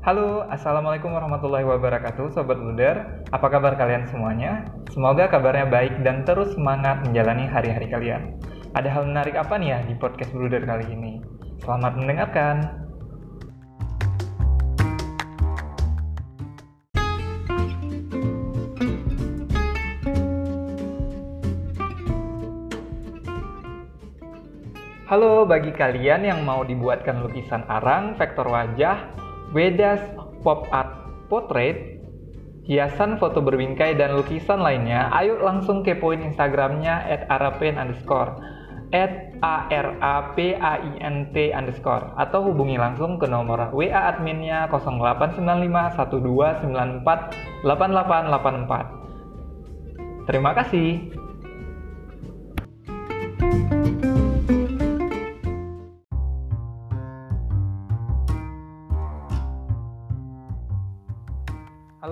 Halo, Assalamualaikum warahmatullahi wabarakatuh Sobat Luder Apa kabar kalian semuanya? Semoga kabarnya baik dan terus semangat menjalani hari-hari kalian Ada hal menarik apa nih ya di podcast Luder kali ini? Selamat mendengarkan Halo bagi kalian yang mau dibuatkan lukisan arang, vektor wajah, Wedas Pop Art Portrait, hiasan foto berbingkai dan lukisan lainnya, ayo langsung kepoin Instagramnya at arapain underscore at a r a p a i n t underscore atau hubungi langsung ke nomor WA adminnya 089512948884. Terima kasih.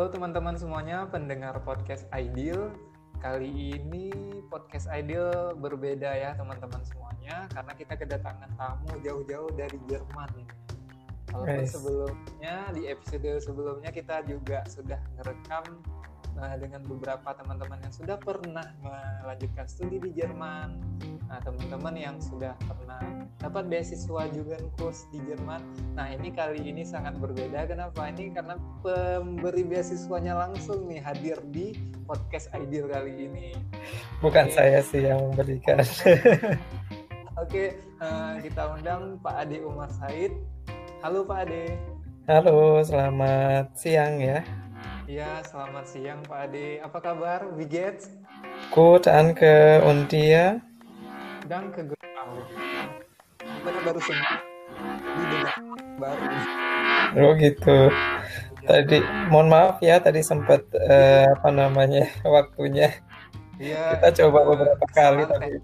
Halo teman-teman semuanya, pendengar podcast Ideal. Kali ini podcast Ideal berbeda ya teman-teman semuanya, karena kita kedatangan tamu jauh-jauh dari Jerman ini. Walaupun Yes. sebelumnya di episode sebelumnya kita juga sudah merekam uh, dengan beberapa teman-teman yang sudah pernah melanjutkan studi di Jerman. Nah, teman-teman yang sudah pernah dapat beasiswa juga kurs di Jerman. Nah, ini kali ini sangat berbeda. Kenapa? Ini karena pemberi beasiswanya langsung nih hadir di podcast Ideal kali ini. Bukan Oke. saya sih yang memberikan. Oke, eh, kita undang Pak Ade Umar Said. Halo Pak Ade. Halo, selamat siang ya. Iya, selamat siang Pak Ade. Apa kabar? Wie geht's? Gut, danke. Und dir? Dan ke Kita baru sembuh di dengan baru. Oh gitu. Tadi, mohon maaf ya, tadi sempat eh, apa namanya waktunya. Iya. Kita coba beberapa kali tapi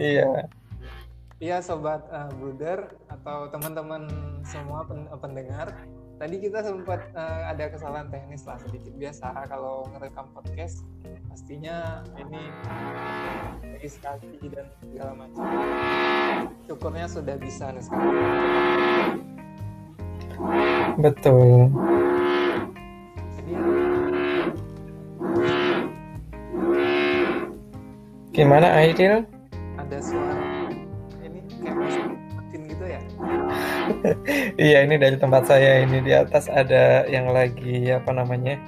iya. Iya sobat eh, Bruder atau teman-teman semua pen- pendengar. Tadi kita sempat eh, ada kesalahan teknis lah sedikit biasa kalau ngerekam podcast pastinya ini lagi sekali dan segala macam. Syukurnya sudah bisa nih sekarang. Betul. Jadi Gimana Aidil? ada suara Iya, ini dari tempat saya ini di atas ada yang lagi apa namanya?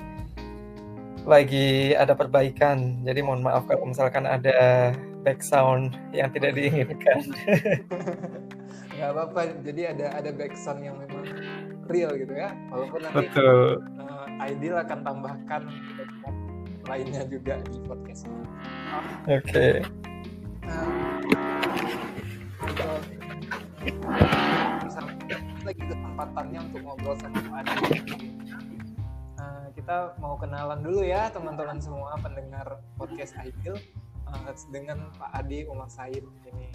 Lagi ada perbaikan. Jadi mohon maaf kalau misalkan ada background yang tidak diinginkan. Nggak apa-apa. Jadi ada ada backsound yang memang real gitu ya. Walaupun nanti Betul. eh, Ideal akan tambahkan background lainnya juga di podcast ini. Oke. Nah, untuk misalnya lagi kesempatannya untuk ngobrol sama Pak Adi. Nah, kita mau kenalan dulu ya teman-teman semua pendengar podcast Ideal eh, dengan Pak Adi Umar Said ini.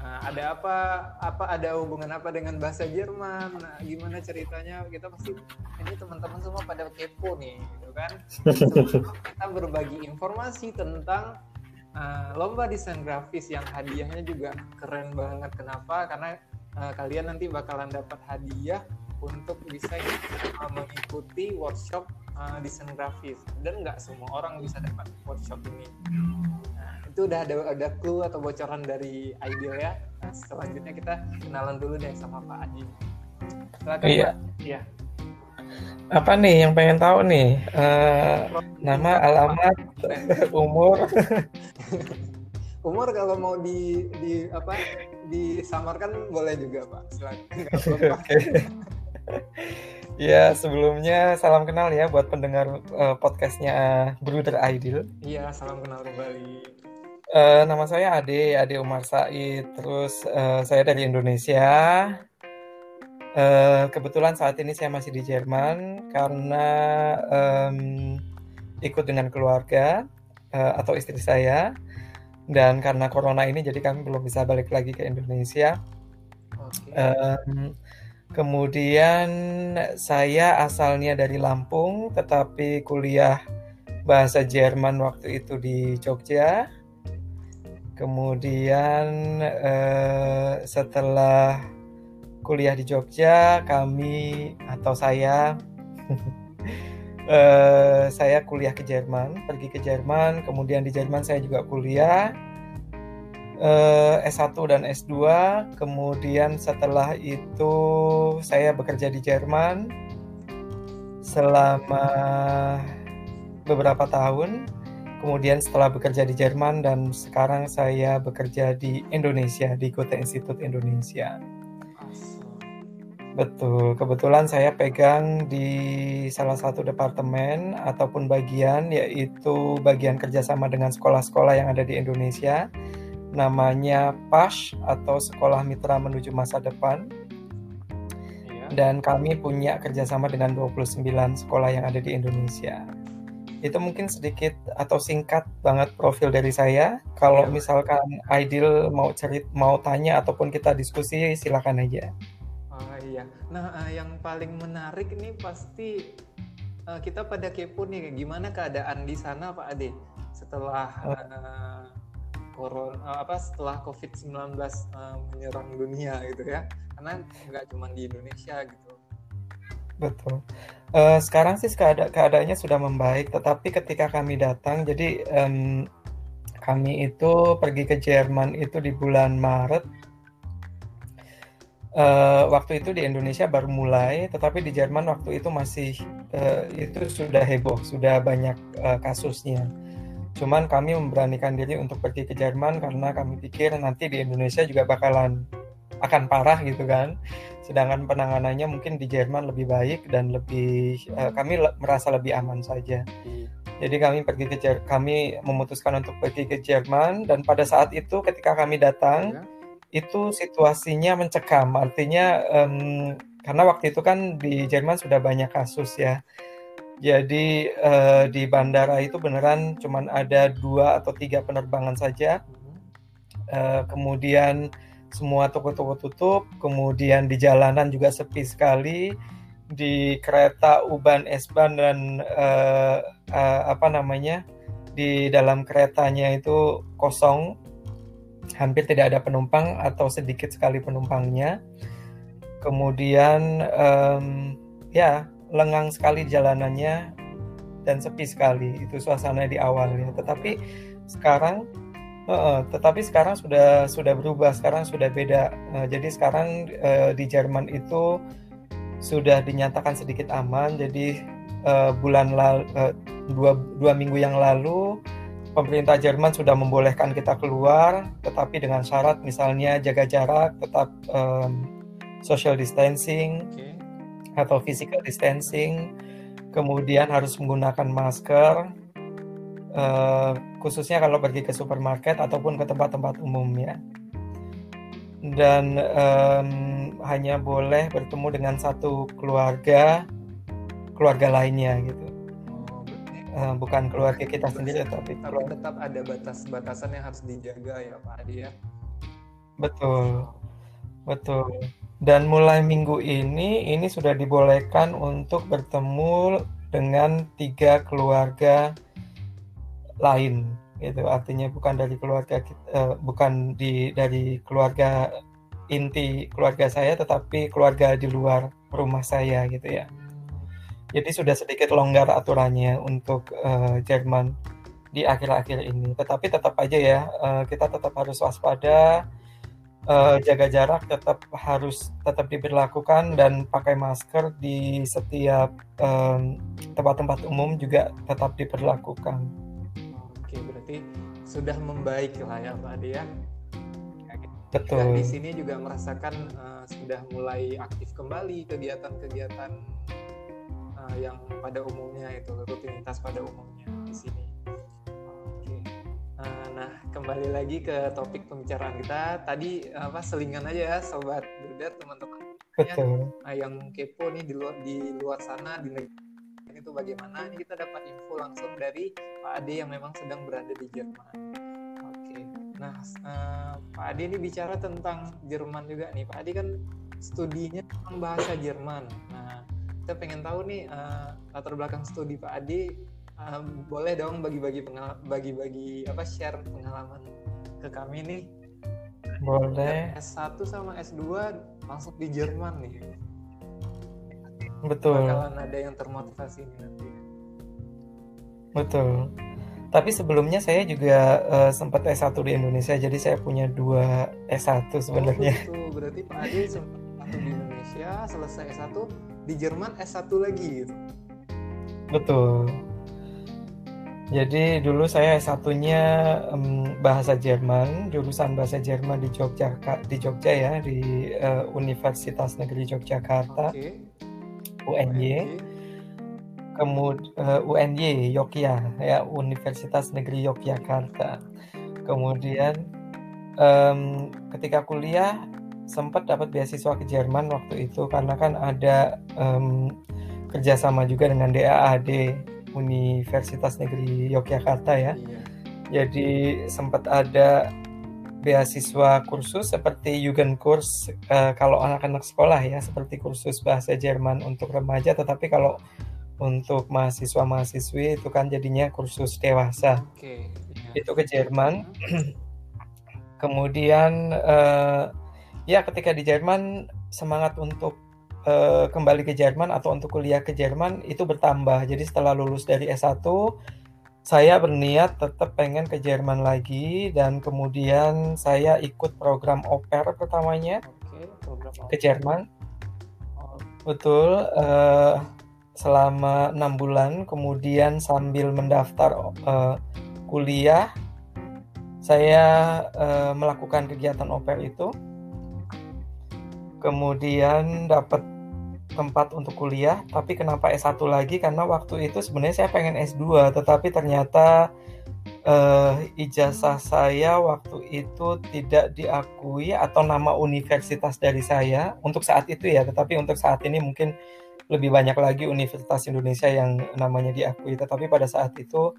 Nah, ada apa apa ada hubungan apa dengan bahasa Jerman? Nah, gimana ceritanya? Kita pasti ini teman-teman semua pada kepo nih, gitu kan? Sebelum kita berbagi informasi tentang uh, lomba desain grafis yang hadiahnya juga keren banget. Kenapa? Karena uh, kalian nanti bakalan dapat hadiah untuk bisa uh, mengikuti workshop uh, desain grafis dan nggak semua orang bisa dapat workshop ini. Nah, itu udah ada ada clue atau bocoran dari Ideal ya. Nah, selanjutnya kita kenalan dulu deh sama Pak Adi. Silakan Iya. Pak. Iya. Apa nih yang pengen tahu nih? Eh, nama, alamat, umur. Umur kalau mau di di apa disamarkan boleh juga Pak. Silakan. Oke. Ya, sebelumnya salam kenal ya buat pendengar eh, podcastnya Bruder Aidil. Iya, salam kenal kembali. Eh, nama saya Ade, Ade Umar Said. Terus eh, saya dari Indonesia. Eh, kebetulan saat ini saya masih di Jerman karena em, ikut dengan keluarga eh, atau istri saya. Dan karena corona ini jadi kami belum bisa balik lagi ke Indonesia. Oke. Em, kemudian saya asalnya dari Lampung, tetapi kuliah bahasa Jerman waktu itu di Jogja. Kemudian eh, setelah kuliah di Jogja, kami atau saya uh, saya kuliah ke Jerman, pergi ke Jerman, kemudian di Jerman saya juga kuliah uh, S1 dan S2, kemudian setelah itu saya bekerja di Jerman selama beberapa tahun. Kemudian setelah bekerja di Jerman dan sekarang saya bekerja di Indonesia di Goethe Institute Indonesia. Betul, kebetulan saya pegang di salah satu departemen ataupun bagian yaitu bagian kerjasama dengan sekolah-sekolah yang ada di Indonesia. Namanya PASH atau Sekolah Mitra Menuju Masa Depan. Iya. Dan kami punya kerjasama dengan 29 sekolah yang ada di Indonesia. Itu mungkin sedikit atau singkat banget profil dari saya. Kalau iya. misalkan Aidil mau cerit, mau tanya ataupun kita diskusi, silakan aja. Iya. Nah, uh, yang paling menarik ini pasti uh, kita pada kepo nih gimana keadaan di sana Pak Ade setelah uh, corona uh, apa setelah COVID-19 uh, menyerang dunia gitu ya. Karena nggak cuma di Indonesia gitu. Betul. Uh, sekarang sih keada keadaannya sudah membaik, tetapi ketika kami datang, jadi um, kami itu pergi ke Jerman itu di bulan Maret uh, waktu itu di Indonesia baru mulai, tetapi di Jerman waktu itu masih uh, itu sudah heboh, sudah banyak uh, kasusnya. Cuman kami memberanikan diri untuk pergi ke Jerman karena kami pikir nanti di Indonesia juga bakalan akan parah gitu kan. Sedangkan penanganannya mungkin di Jerman lebih baik dan lebih uh, kami le merasa lebih aman saja. Jadi kami pergi ke Jer kami memutuskan untuk pergi ke Jerman dan pada saat itu ketika kami datang ya itu situasinya mencekam. Artinya um, karena waktu itu kan di Jerman sudah banyak kasus ya. Jadi uh, di bandara itu beneran cuma ada dua atau tiga penerbangan saja. Uh, kemudian semua toko-toko tutup. Kemudian di jalanan juga sepi sekali. Di kereta Uban S-Bahn dan uh, uh, apa namanya di dalam keretanya itu kosong hampir tidak ada penumpang atau sedikit sekali penumpangnya. Kemudian um, ya lengang sekali jalanannya dan sepi sekali itu suasana di awalnya. Tetapi sekarang uh, tetapi sekarang sudah sudah berubah, sekarang sudah beda. Uh, jadi sekarang uh, di Jerman itu sudah dinyatakan sedikit aman. Jadi uh, bulan lalu uh, dua dua minggu yang lalu pemerintah Jerman sudah membolehkan kita keluar, tetapi dengan syarat misalnya jaga jarak, tetap um, social distancing okay. atau physical distancing, kemudian harus menggunakan masker, uh, khususnya kalau pergi ke supermarket ataupun ke tempat-tempat umum ya. Dan um, hanya boleh bertemu dengan satu keluarga, keluarga lainnya gitu uh, bukan keluarga kita sendiri tapi tapi tetap ada batas-batasan yang harus dijaga ya Pak Adi ya. Betul. Betul. Dan mulai minggu ini ini sudah dibolehkan untuk bertemu dengan tiga keluarga lain itu artinya bukan dari keluarga kita, uh, bukan di dari keluarga inti keluarga saya tetapi keluarga di luar rumah saya gitu ya jadi sudah sedikit longgar aturannya untuk uh, Jerman di akhir-akhir ini. Tetapi tetap aja ya, uh, kita tetap harus waspada, uh, jaga jarak tetap harus tetap diberlakukan dan pakai masker di setiap tempat-tempat um, umum juga tetap diperlakukan. Oke, berarti sudah membaik lah ya Pak Adi ya. Betul. Dan di sini juga merasakan uh, sudah mulai aktif kembali kegiatan-kegiatan uh, yang pada umumnya itu rutinitas pada umumnya di sini. Oke. Uh, nah kembali lagi ke topik pembicaraan kita tadi apa selingan aja ya sobat Budat teman-teman. Nah, yang kepo nih di luar di luar sana di negeri itu bagaimana? Ini kita dapat info langsung dari Pak Ade yang memang sedang berada di Jerman. Oke. Nah, uh, Pak Ade ini bicara tentang Jerman juga nih. Pak Ade kan studinya tentang bahasa Jerman. Nah, kita pengen tahu nih uh, latar belakang studi Pak Adi uh, boleh dong bagi-bagi bagi-bagi apa share pengalaman ke kami nih. Boleh. S1 sama S2 uh, langsung di Jerman nih. Betul. Bakalan ada yang termotivasi nih nanti. Betul. Tapi sebelumnya saya juga uh, sempat S1 di Indonesia jadi saya punya dua S1 sebenarnya. Oh, gitu. berarti Pak Ade sempat S1 di Indonesia selesai S1 di Jerman S1 lagi gitu betul jadi dulu saya satunya um, bahasa Jerman, jurusan bahasa Jerman di Jogja di Jogja ya di uh, Universitas Negeri Yogyakarta, okay. UNY. Kemudian uh, UNY Yogyakarta ya Universitas Negeri Yogyakarta. Kemudian um, ketika kuliah sempat dapat beasiswa ke Jerman waktu itu karena kan ada um, kerjasama juga dengan DAAD Universitas Negeri Yogyakarta ya. Iya. Jadi sempat ada beasiswa kursus seperti Jugendkurs uh, kalau anak-anak sekolah ya, seperti kursus bahasa Jerman untuk remaja, tetapi kalau untuk mahasiswa-mahasiswi itu kan jadinya kursus dewasa. Okay. Ya. Itu ke Jerman. Kemudian uh, ya ketika di Jerman semangat untuk uh, kembali ke Jerman atau untuk kuliah ke Jerman itu bertambah. Jadi setelah lulus dari S1 saya berniat tetap pengen ke Jerman lagi dan kemudian saya ikut program oper pertamanya Oke, program ke Jerman. Oh. Betul. Uh, selama enam bulan, kemudian sambil mendaftar uh, kuliah, saya uh, melakukan kegiatan oper itu kemudian dapat tempat untuk kuliah, tapi kenapa S1 lagi? Karena waktu itu sebenarnya saya pengen S2, tetapi ternyata uh, ijazah saya waktu itu tidak diakui atau nama universitas dari saya untuk saat itu ya, tetapi untuk saat ini mungkin lebih banyak lagi Universitas Indonesia yang namanya diakui, tetapi pada saat itu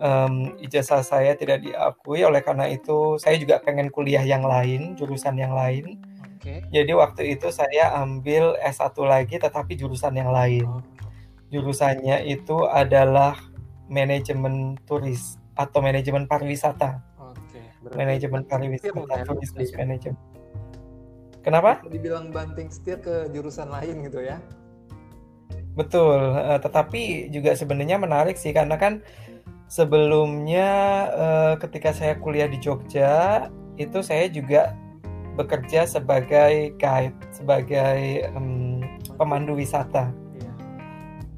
um, ijazah saya tidak diakui, oleh karena itu saya juga pengen kuliah yang lain, jurusan yang lain Okay. Jadi waktu itu saya ambil S1 lagi tetapi jurusan yang lain. Oh. Jurusannya itu adalah manajemen turis atau manajemen pariwisata. Oke. Okay. Manajemen pariwisata, turis ya? manajemen. Kenapa? Dibilang banting setir ke jurusan lain gitu ya. Betul, uh, tetapi juga sebenarnya menarik sih karena kan sebelumnya uh, ketika saya kuliah di Jogja itu saya juga bekerja sebagai guide, sebagai um, pemandu wisata. Iya.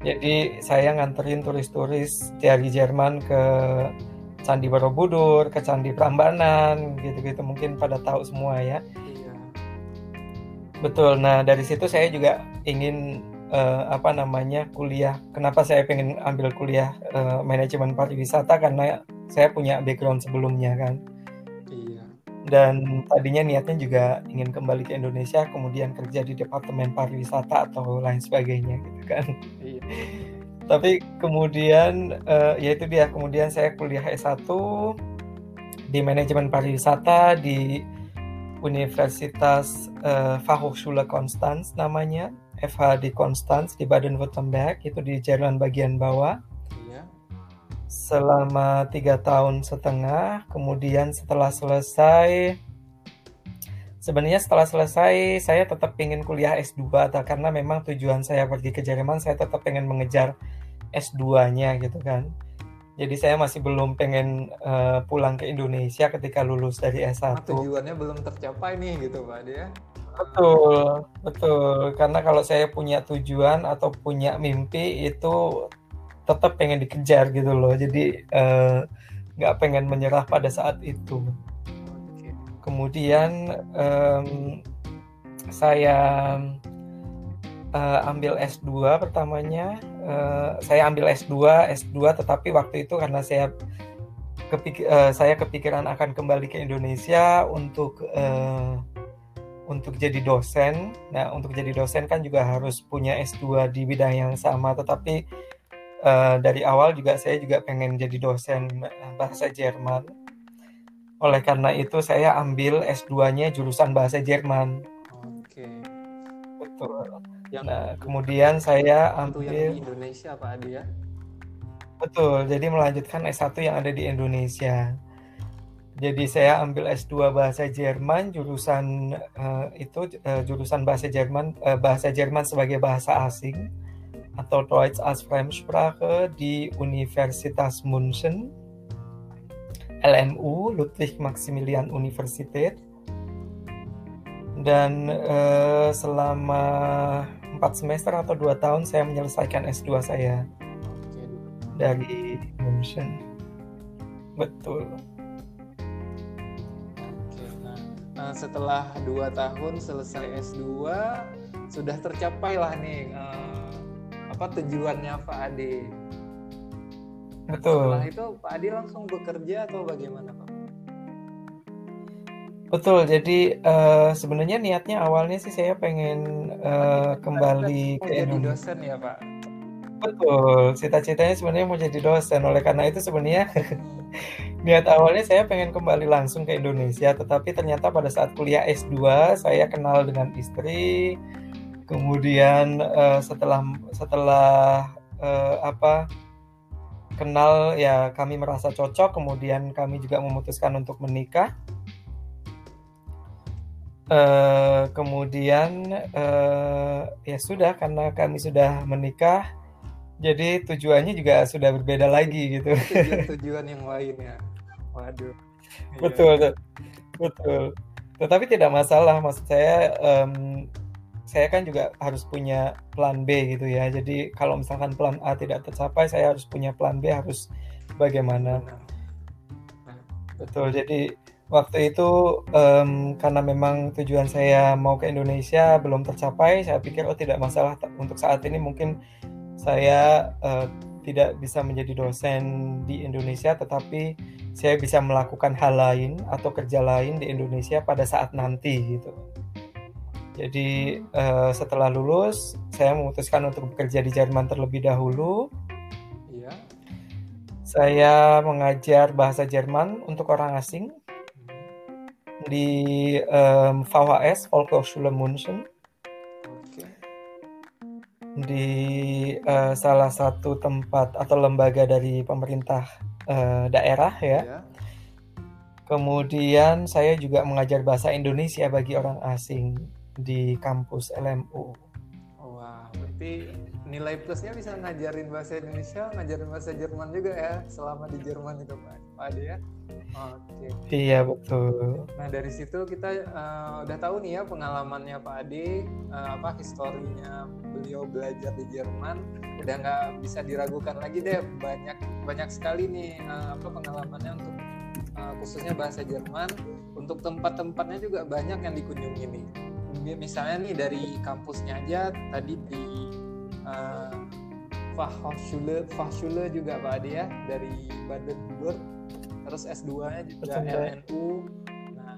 Jadi saya nganterin turis-turis dari Jerman ke Candi Borobudur, ke Candi Prambanan, gitu-gitu mungkin pada tahu semua ya. Iya. Betul. Nah dari situ saya juga ingin uh, apa namanya kuliah. Kenapa saya pengen ambil kuliah uh, manajemen pariwisata karena saya punya background sebelumnya kan dan tadinya niatnya juga ingin kembali ke Indonesia kemudian kerja di departemen pariwisata atau lain sebagainya gitu kan iya. tapi kemudian uh, ya itu dia kemudian saya kuliah S1 di manajemen pariwisata di Universitas uh, Fachhochschule Konstanz namanya FH di Konstanz di Baden-Württemberg itu di Jerman bagian bawah selama tiga tahun setengah. Kemudian setelah selesai, sebenarnya setelah selesai saya tetap ingin kuliah S2 karena memang tujuan saya pergi ke Jerman saya tetap pengen mengejar S2-nya gitu kan. Jadi saya masih belum pengen uh, pulang ke Indonesia ketika lulus dari S1. Nah, tujuannya belum tercapai nih gitu Pak dia. Betul, betul. Karena kalau saya punya tujuan atau punya mimpi itu tetap pengen dikejar gitu loh. Jadi eh, nggak uh, pengen menyerah pada saat itu. Kemudian um, saya uh, ambil S2 pertamanya. Uh, saya ambil S2 S2 tetapi waktu itu karena saya kepik uh, saya kepikiran akan kembali ke Indonesia untuk uh, untuk jadi dosen. Nah, untuk jadi dosen kan juga harus punya S2 di bidang yang sama, tetapi uh, dari awal juga saya juga pengen jadi dosen bahasa Jerman. Oleh karena itu saya ambil S2-nya jurusan bahasa Jerman. Oke. Betul. Yang nah, kemudian saya ambil yang di Indonesia Pak Adi ya. Betul. Jadi melanjutkan S1 yang ada di Indonesia. Jadi saya ambil S2 bahasa Jerman, jurusan uh, itu uh, jurusan bahasa Jerman, uh, bahasa Jerman sebagai bahasa asing atau Deutsch als Fremdsprache di Universitas München, LMU Ludwig Maximilian Universität. Dan uh, selama empat semester atau dua tahun saya menyelesaikan S2 saya dari München. Betul. Nah, setelah dua tahun selesai S2 sudah tercapai lah nih uh, apa tujuannya Pak Ade. Betul. Setelah itu Pak Ade langsung bekerja atau bagaimana Pak? Betul. Jadi uh, sebenarnya niatnya awalnya sih saya pengen uh, kembali ke jadi dosen ya Pak. Betul. Cita-citanya sebenarnya mau jadi dosen. Oleh karena itu sebenarnya niat awalnya saya pengen kembali langsung ke Indonesia, tetapi ternyata pada saat kuliah S2 saya kenal dengan istri. Kemudian uh, setelah setelah uh, apa kenal ya kami merasa cocok, kemudian kami juga memutuskan untuk menikah. Uh, kemudian uh, ya sudah karena kami sudah menikah, jadi tujuannya juga sudah berbeda lagi gitu. Tujuan, tujuan yang lain ya. Waduh. Betul, iya. betul. Tetapi tidak masalah, maksud saya um, saya kan juga harus punya plan B gitu ya. Jadi kalau misalkan plan A tidak tercapai, saya harus punya plan B harus bagaimana. Betul. Jadi waktu itu um, karena memang tujuan saya mau ke Indonesia belum tercapai, saya pikir oh tidak masalah untuk saat ini mungkin saya uh, tidak bisa menjadi dosen di Indonesia, tetapi saya bisa melakukan hal lain atau kerja lain di Indonesia pada saat nanti gitu. Jadi uh, setelah lulus, saya memutuskan untuk bekerja di Jerman terlebih dahulu. Iya. Saya mengajar bahasa Jerman untuk orang asing di um, VHS Volkshochschule München di uh, salah satu tempat atau lembaga dari pemerintah uh, daerah ya. ya. Kemudian saya juga mengajar bahasa Indonesia bagi orang asing di kampus LMU. Wah, berarti nilai plusnya bisa ngajarin bahasa Indonesia, ngajarin bahasa Jerman juga ya selama di Jerman itu Pak, Pak Ade ya. Oke. Iya betul. Nah dari situ kita uh, udah tahu nih ya pengalamannya Pak Ade, uh, apa historinya beliau belajar di Jerman. Udah nggak bisa diragukan lagi deh banyak banyak sekali nih uh, apa pengalamannya untuk uh, khususnya bahasa Jerman. Untuk tempat-tempatnya juga banyak yang dikunjungi nih. Misalnya nih dari kampusnya aja tadi di uh, Fachhochschule, Fachschule juga Pak Ade ya dari Baden-Württemberg terus S2-nya juga LNU. Nah,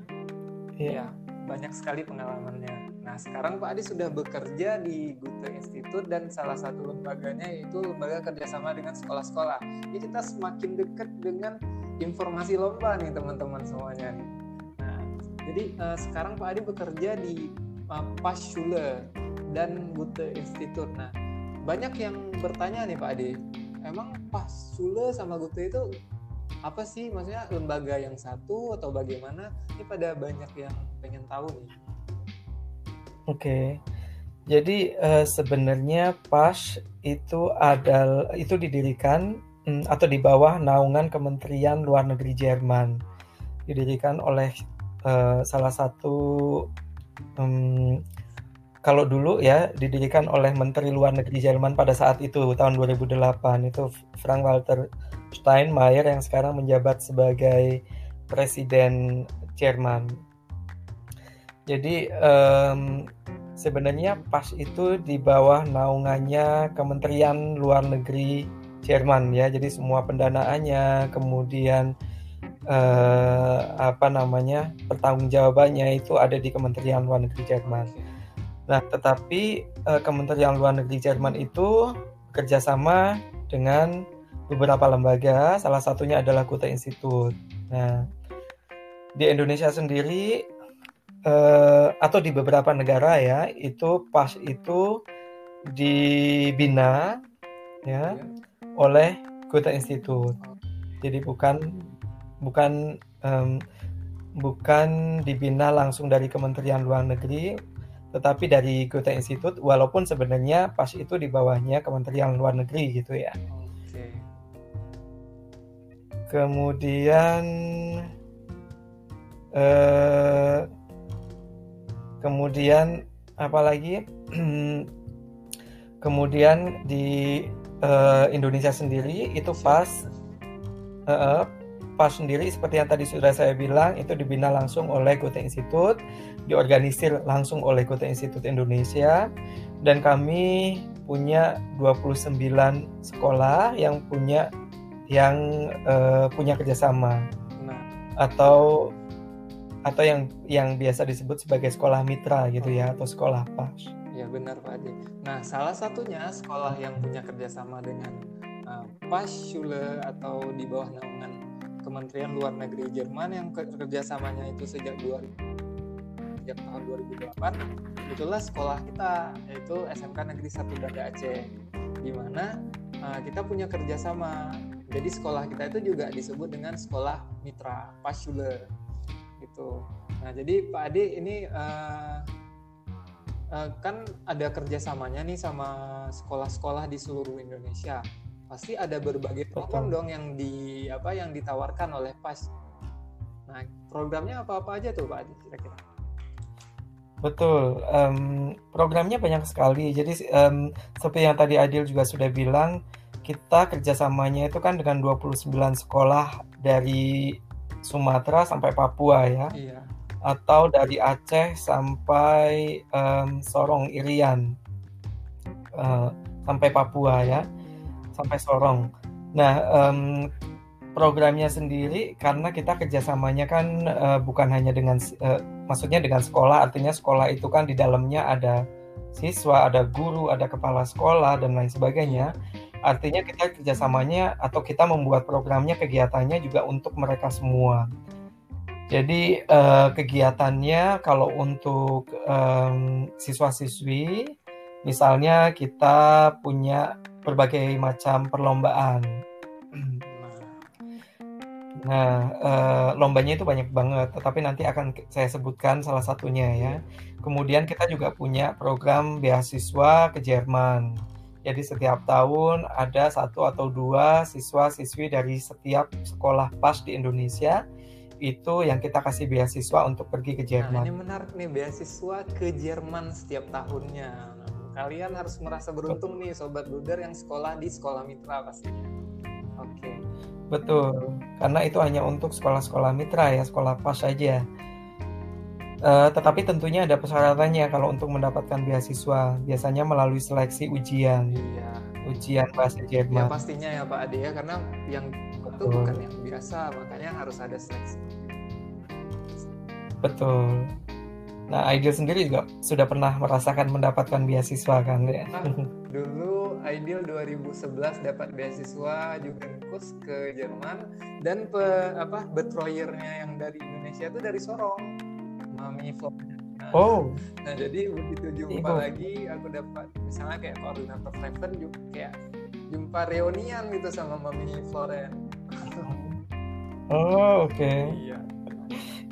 iya. ya banyak sekali pengalamannya. Nah, sekarang Pak Adi sudah bekerja di Goethe Institute dan salah satu lembaganya yaitu lembaga kerjasama dengan sekolah-sekolah. Jadi kita semakin dekat dengan informasi lomba nih teman-teman semuanya nih. Nah, jadi uh, sekarang Pak Adi bekerja di uh, Paschule dan Goethe Institute. Nah, banyak yang bertanya nih Pak Adi, emang Paschule sama Goethe itu apa sih maksudnya lembaga yang satu atau bagaimana ini pada banyak yang pengen tahu nih oke okay. jadi uh, sebenarnya PAS itu adalah itu didirikan um, atau di bawah naungan Kementerian Luar Negeri Jerman didirikan oleh uh, salah satu um, kalau dulu ya didirikan oleh Menteri Luar Negeri Jerman pada saat itu tahun 2008 itu Frank Walter Steinmeier yang sekarang menjabat sebagai presiden Jerman. Jadi um, sebenarnya PAS itu di bawah naungannya Kementerian Luar Negeri Jerman ya. Jadi semua pendanaannya, kemudian uh, apa namanya pertanggungjawabannya itu ada di Kementerian Luar Negeri Jerman. Nah, tetapi uh, Kementerian Luar Negeri Jerman itu kerjasama dengan beberapa lembaga, salah satunya adalah Kuta Institute. Nah, di Indonesia sendiri eh, atau di beberapa negara ya, itu PAS itu dibina ya oleh Kuta Institute. Jadi bukan bukan um, bukan dibina langsung dari Kementerian Luar Negeri, tetapi dari Goethe Institute, walaupun sebenarnya pas itu di bawahnya Kementerian Luar Negeri gitu ya. Oke. Kemudian eh, kemudian apa lagi? kemudian di eh, Indonesia sendiri itu pas eh, PAS sendiri seperti yang tadi sudah saya bilang itu dibina langsung oleh Goethe Institute, diorganisir langsung oleh Goethe Institute Indonesia dan kami punya 29 sekolah yang punya yang uh, punya kerjasama Nah, atau atau yang yang biasa disebut sebagai sekolah mitra gitu ya atau sekolah PAS. ya benar Pak Ade. Nah, salah satunya sekolah yang punya kerjasama dengan uh, PAS Schule atau di bawah naungan Kementerian Luar Negeri Jerman yang ke- kerjasamanya itu sejak 2000 sejak tahun 2008 itulah sekolah kita yaitu SMK Negeri 1 Banda Aceh di mana uh, kita punya kerjasama. Jadi sekolah kita itu juga disebut dengan sekolah mitra Pasule gitu. Nah jadi Pak Ade ini uh, uh, kan ada kerjasamanya nih sama sekolah-sekolah di seluruh Indonesia pasti ada berbagai program dong yang di apa yang ditawarkan oleh PAS. Nah, programnya apa-apa aja tuh Pak Adi kira-kira? Betul, em, programnya banyak sekali. Jadi em, seperti yang tadi Adil juga sudah bilang, kita kerjasamanya itu kan dengan 29 sekolah dari Sumatera sampai Papua ya, Iya. atau dari Aceh sampai em, Sorong Irian, Eh, sampai Papua ya, sampai Sorong. Nah, em, programnya sendiri karena kita kerjasamanya kan eh, bukan hanya dengan eh, maksudnya dengan sekolah artinya sekolah itu kan di dalamnya ada siswa ada guru ada kepala sekolah dan lain sebagainya artinya kita kerjasamanya atau kita membuat programnya kegiatannya juga untuk mereka semua jadi eh, kegiatannya kalau untuk em, siswa-siswi misalnya kita punya berbagai macam perlombaan Nah, Nah, eh, lombanya itu banyak banget, tetapi nanti akan saya sebutkan salah satunya ya. Kemudian kita juga punya program beasiswa ke Jerman. Jadi setiap tahun ada satu atau dua siswa-siswi dari setiap sekolah PAS di Indonesia itu yang kita kasih beasiswa untuk pergi ke nah, Jerman. ini menarik nih beasiswa ke Jerman setiap tahunnya. Kalian harus merasa beruntung nih sobat Luder yang sekolah di sekolah mitra pastinya. Oke. Betul, karena itu hanya untuk sekolah-sekolah mitra ya, sekolah PAS saja. Eh, tetapi tentunya ada persyaratannya kalau untuk mendapatkan beasiswa, biasanya melalui seleksi ujian, Iya. ujian bahasa Ya Jerman. pastinya ya Pak Ade ya karena yang itu Betul. bukan yang biasa makanya harus ada seleksi. Betul. Nah, Aidil sendiri juga sudah pernah merasakan mendapatkan beasiswa kan ya? Ah, dulu Ideal 2011 dapat beasiswa Jugendkurs ke Jerman dan pe, apa betroyernya yang dari Indonesia itu dari Sorong Mami Florence. Nah, Oh, nah, jadi begitu jumpa Iya. lagi aku dapat misalnya kayak koordinator Freven juga kayak jumpa reunian gitu sama Mami Florence. oh oke. Iya.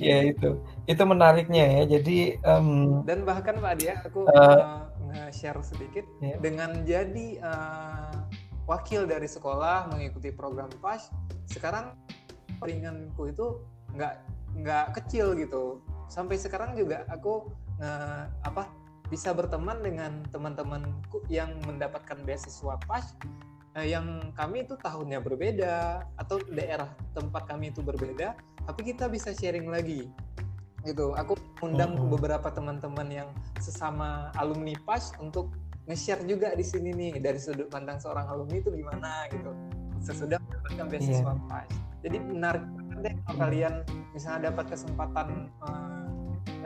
Ya itu, itu menariknya ya. Jadi em, Dan bahkan Pak Dia aku Eh. uh, nge-share sedikit ya, dengan jadi uh, wakil dari sekolah mengikuti program PAS sekarang ringanku itu nggak nggak kecil gitu sampai sekarang juga aku uh, apa bisa berteman dengan teman-temanku yang mendapatkan beasiswa PAS uh, yang kami itu tahunnya berbeda atau daerah tempat kami itu berbeda tapi kita bisa sharing lagi. Gitu. Aku undang Mm-mm. beberapa teman-teman yang sesama alumni PAS untuk nge-share juga di sini nih dari sudut pandang seorang alumni itu gimana gitu. Sesudah mendapatkan beasiswa Iya. PAS jadi menarik banget deh kalau kalian misalnya dapat kesempatan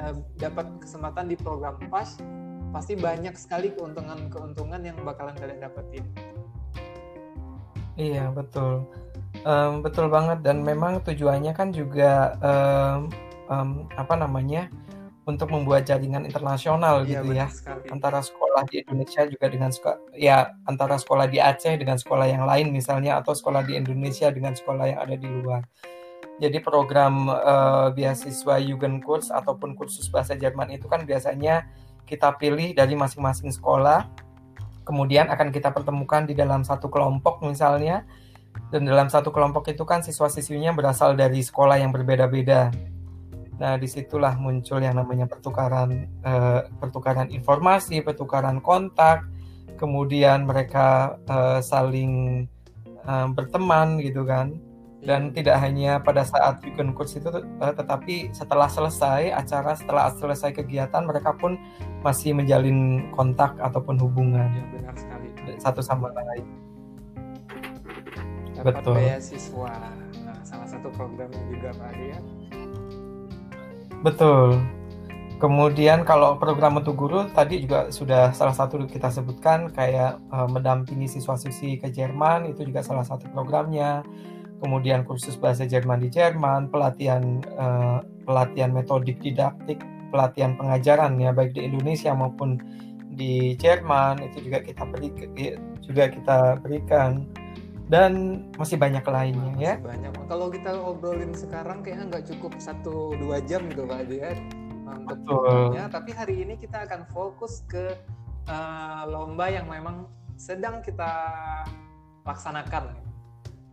eh, dapat kesempatan di program PAS pasti banyak sekali keuntungan-keuntungan yang bakalan kalian dapetin. Iya betul, Em, betul banget. Dan memang tujuannya kan juga em, em, apa namanya untuk membuat jaringan internasional iya gitu ya. sekali antara sekolah di Indonesia juga dengan sekolah ya antara sekolah di Aceh dengan sekolah yang lain misalnya atau sekolah di Indonesia dengan sekolah yang ada di luar. Jadi program uh, beasiswa Jugendkurs ataupun kursus bahasa Jerman itu kan biasanya kita pilih dari masing-masing sekolah, kemudian akan kita pertemukan di dalam satu kelompok misalnya, dan dalam satu kelompok itu kan siswa-siswinya berasal dari sekolah yang berbeda-beda. Nah, di situlah muncul yang namanya pertukaran uh, pertukaran informasi, pertukaran kontak, kemudian mereka uh, saling uh, berteman gitu kan. Dan tidak hanya pada saat weekend course itu uh, tetapi setelah selesai acara setelah selesai kegiatan mereka pun masih menjalin kontak ataupun hubungan. Ya, benar sekali. Satu sama lain dapat betul. beasiswa. Nah, salah satu program juga Pak Adi ya betul. Kemudian kalau program untuk guru tadi juga sudah salah satu kita sebutkan kayak uh, mendampingi siswa-siswi ke Jerman itu juga salah satu programnya. Kemudian kursus bahasa Jerman di Jerman, pelatihan uh, pelatihan metodik didaktik, pelatihan pengajaran ya baik di Indonesia maupun di Jerman itu juga kita beri juga kita berikan dan masih banyak lainnya masih ya. Banyak. Kalau kita obrolin sekarang kayaknya nggak cukup satu dua jam gitu Pak dia untuk tapi hari ini kita akan fokus ke uh, lomba yang memang sedang kita laksanakan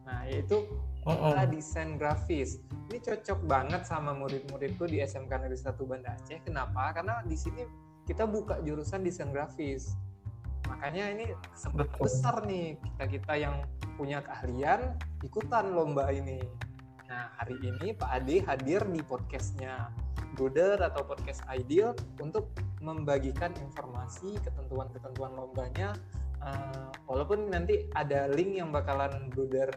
Nah, yaitu uh-uh. desain grafis. Ini cocok banget sama murid-muridku di SMK Negeri 1 Banda Aceh. Kenapa? Karena di sini kita buka jurusan desain grafis. Makanya ini sempat besar nih kita-kita yang punya keahlian ikutan lomba ini. Nah, hari ini Pak Ade hadir di podcastnya Bruder atau podcast Ideal untuk membagikan informasi ketentuan-ketentuan lombanya uh, walaupun nanti ada link yang bakalan Bruder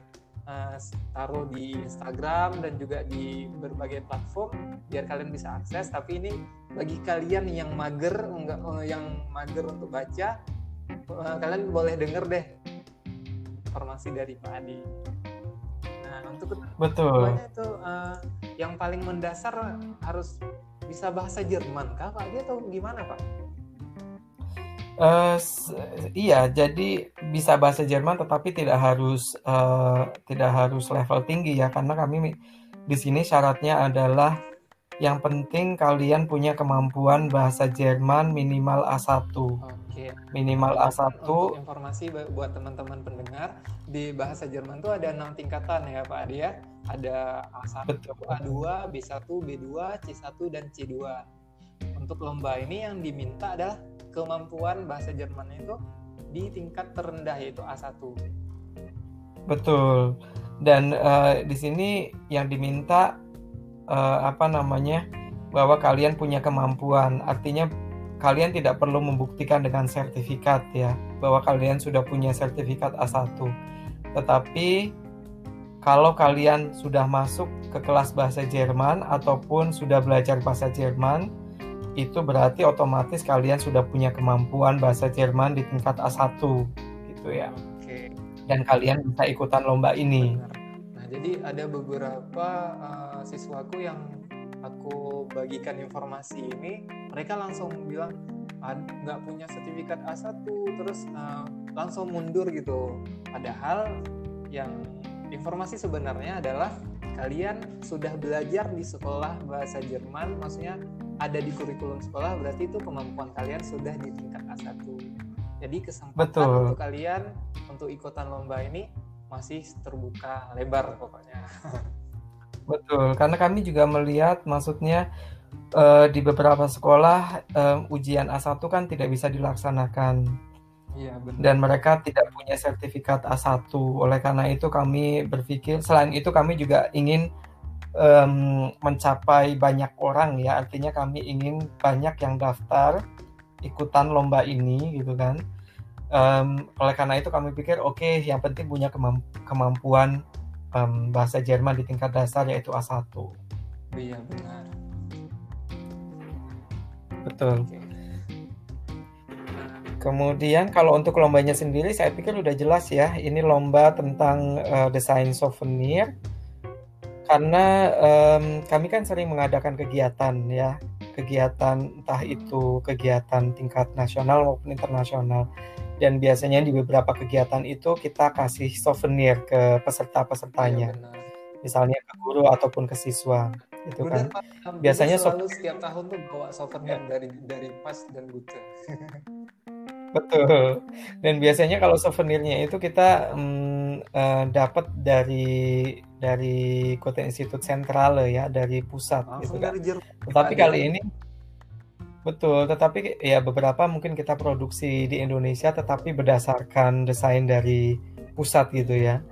uh, taruh di Instagram dan juga di berbagai platform biar kalian bisa akses tapi ini bagi kalian yang mager enggak uh, yang mager untuk baca uh, kalian boleh denger deh informasi dari Pak Adi nah untuk betul itu uh, yang paling mendasar harus bisa bahasa Jerman kah Pak Adi atau gimana Pak? Uh, iya, jadi bisa bahasa Jerman tetapi tidak harus uh, tidak harus level tinggi ya karena kami di sini syaratnya adalah yang penting kalian punya kemampuan bahasa Jerman minimal A1. Oke. Minimal A1. Untuk informasi buat teman-teman pendengar, di bahasa Jerman tuh ada enam tingkatan ya Pak Adi ya. Ada A1, Betul. A2, B1, B2, C1 dan C2. Untuk lomba ini yang diminta adalah kemampuan bahasa Jerman itu di tingkat terendah yaitu A1. Betul. Dan uh, di sini yang diminta uh, apa namanya? bahwa kalian punya kemampuan. Artinya kalian tidak perlu membuktikan dengan sertifikat ya bahwa kalian sudah punya sertifikat A1. Tetapi kalau kalian sudah masuk ke kelas bahasa Jerman ataupun sudah belajar bahasa Jerman, itu berarti otomatis kalian sudah punya kemampuan bahasa Jerman di tingkat A1 gitu ya. Oke. Dan kalian bisa ikutan lomba ini. Benar. Jadi ada beberapa uh, siswaku yang aku bagikan informasi ini, mereka langsung bilang nggak punya sertifikat A1 terus uh, langsung mundur gitu. Padahal yang informasi sebenarnya adalah kalian sudah belajar di sekolah bahasa Jerman, maksudnya ada di kurikulum sekolah berarti itu kemampuan kalian sudah di tingkat A1. Jadi kesempatan Betul. untuk kalian untuk ikutan lomba ini masih terbuka lebar pokoknya. Betul, karena kami juga melihat maksudnya uh, di beberapa sekolah uh, ujian A1 kan tidak bisa dilaksanakan. Iya, benar. Dan mereka tidak punya sertifikat A1. Oleh karena itu kami berpikir selain itu kami juga ingin um, mencapai banyak orang ya artinya kami ingin banyak yang daftar ikutan lomba ini gitu kan um, oleh karena itu kami pikir oke okay, yang penting punya kemamp kemampuan um, bahasa Jerman di tingkat dasar yaitu A1 iya benar betul okay. Kemudian kalau untuk lombanya sendiri saya pikir udah jelas ya. Ini lomba tentang uh, desain souvenir karena um, kami kan sering mengadakan kegiatan ya kegiatan entah itu kegiatan tingkat nasional maupun internasional dan biasanya di beberapa kegiatan itu kita kasih souvenir ke peserta-pesertanya. Ya, misalnya ke guru ataupun ke siswa gitu kan. Bunda Biasanya selalu setiap tahun tuh bawa souvenir dari dari pas dan Gute. Betul. Dan biasanya kalau souvenirnya itu kita mm, eh, dapat dari dari Kota Institut Sentral ya, dari pusat gitu Langsung kan. dari Jerman. Tetapi Pak, kali ini betul, tetapi ya beberapa mungkin kita produksi di Indonesia tetapi berdasarkan desain dari pusat gitu ya.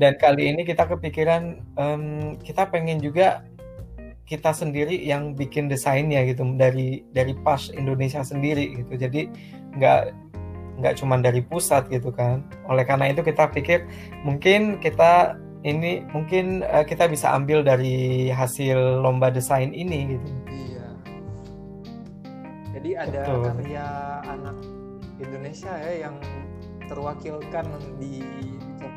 Dan kali ini kita kepikiran em, kita pengen juga kita sendiri yang bikin desainnya gitu dari dari pas Indonesia sendiri gitu. Jadi nggak nggak cuma dari pusat gitu kan. Oleh karena itu kita pikir mungkin kita ini mungkin eh, kita bisa ambil dari hasil lomba desain ini gitu. Jadi ada Betul. karya anak Indonesia ya yang terwakilkan di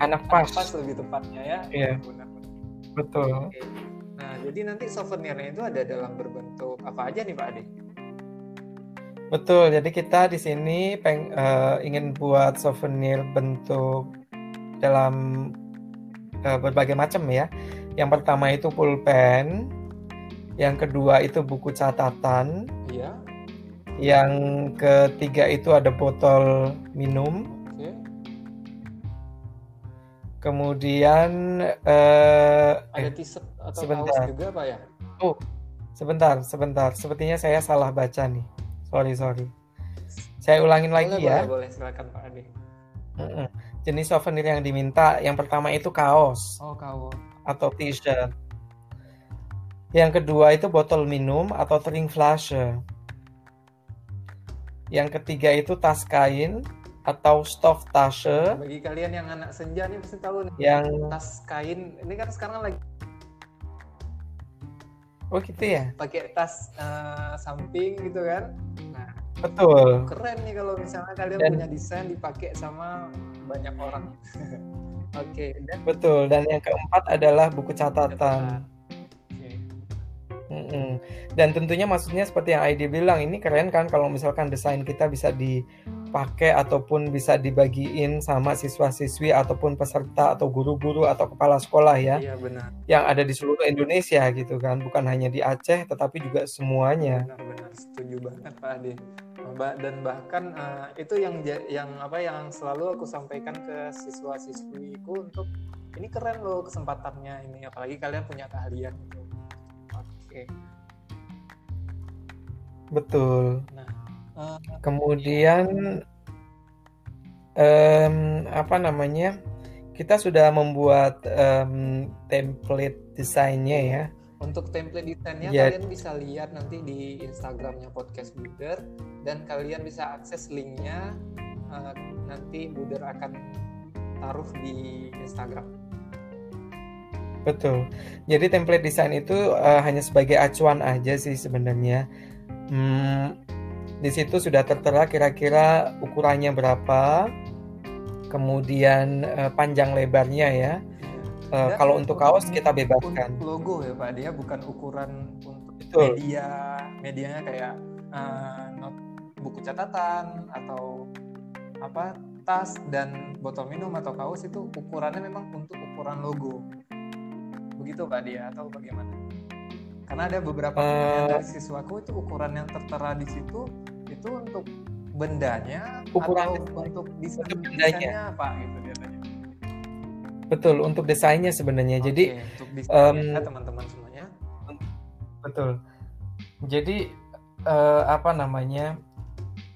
Anak pas. pas lebih tepatnya ya. Iya. Benar-benar. Betul. Oke. Nah, jadi nanti souvenirnya itu ada dalam berbentuk apa aja nih Pak Ade? Betul. Jadi kita di sini peng, eh, ingin buat souvenir bentuk dalam eh, berbagai macam ya. Yang pertama itu pulpen, yang kedua itu buku catatan, Iya. Yang ketiga itu ada botol minum, kemudian eh, Ada eh, t-shirt atau sebentar. kaos juga Pak ya? sebentar, sebentar. Sepertinya saya salah baca nih. Sorry, sorry. Saya ulangin lagi boleh, ya. Boleh, boleh. Silakan Pak Ade. Mm-mm. Jenis souvenir yang diminta, yang pertama itu kaos Oh, kaos. atau t-shirt. Yang kedua itu botol minum atau trinkflasche. Yang ketiga itu tas kain atau stofftasche Bagi kalian yang anak senja nih pasti tahu nih. yang Tas kain. Ini kan sekarang lagi oh gitu ya. pakai tas eh, samping gitu kan. Nah, Betul. keren nih kalau misalnya kalian Dan- punya desain dipakai sama banyak orang. Oke, dan Betul. Dan yang keempat adalah buku catatan. Oke. Mm-mm. Dan tentunya maksudnya seperti yang ID bilang ini keren kan kalau misalkan desain kita bisa dipakai ataupun bisa dibagiin sama siswa-siswi ataupun peserta atau guru-guru atau kepala sekolah ya Iya benar, yang ada di seluruh Indonesia gitu kan bukan hanya di Aceh tetapi juga semuanya benar-benar setuju banget Pak Ade. Dan bahkan eh, itu yang yang apa yang selalu aku sampaikan ke siswa-siswiku untuk ini keren loh kesempatannya ini apalagi kalian punya keahlian gitu. Oke. betul Eh, kemudian em, apa namanya kita sudah membuat em, template desainnya ya Untuk template desainnya Ya. kalian bisa lihat nanti di Instagramnya podcast Buder dan kalian bisa akses linknya eh, nanti Buder akan taruh di Instagram. Betul. Jadi template desain itu eh, hanya sebagai acuan aja sih sebenarnya. Hmm, di situ sudah tertera kira-kira ukurannya berapa, kemudian eh, panjang lebarnya ya. Dan kalau untuk kaos kita Untuk bebaskan. logo ya Pak, dia bukan ukuran untuk Betul. media, medianya kayak eh, not buku catatan atau apa tas dan botol minum atau kaos itu ukurannya memang untuk ukuran logo. Begitu Pak dia atau bagaimana? Karena ada beberapa pertanyaan dari siswaku itu ukuran yang tertera di situ itu untuk bendanya Ukuran atau untuk desain untuk bendanya. desainnya apa gitu dia tanya. Betul, untuk desainnya sebenarnya. Jadi Oke, untuk desainnya em, teman-teman semuanya. Betul. Jadi eh, apa namanya?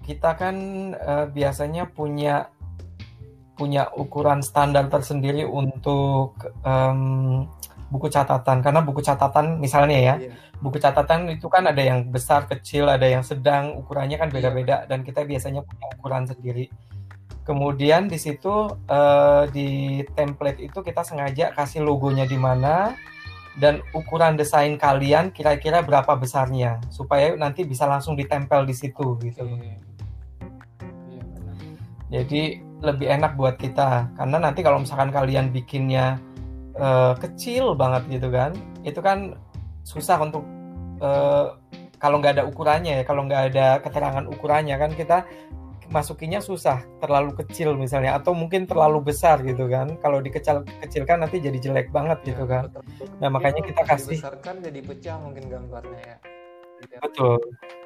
Kita kan eh, biasanya punya punya ukuran standar tersendiri untuk em, buku catatan. Karena buku catatan misalnya ya, Iya. buku catatan itu kan ada yang besar, kecil, ada yang sedang, ukurannya kan beda-beda dan kita biasanya punya ukuran sendiri. Kemudian di situ eh, di template itu kita sengaja kasih logonya di mana dan ukuran desain kalian kira-kira berapa besarnya supaya nanti bisa langsung ditempel di situ gitu. Iya. Jadi lebih enak buat kita karena nanti kalau misalkan kalian bikinnya eh, kecil banget gitu kan, itu kan susah untuk eh, kalau nggak ada ukurannya ya, kalau nggak ada keterangan ukurannya kan kita masukinya susah, terlalu kecil misalnya atau mungkin terlalu besar gitu kan. Kalau dikecil kecilkan nanti jadi jelek banget gitu Ya, kan. betul, betul. Nah, makanya kita kasih dibesarkan jadi pecah mungkin gambarnya ya. Iya, betul.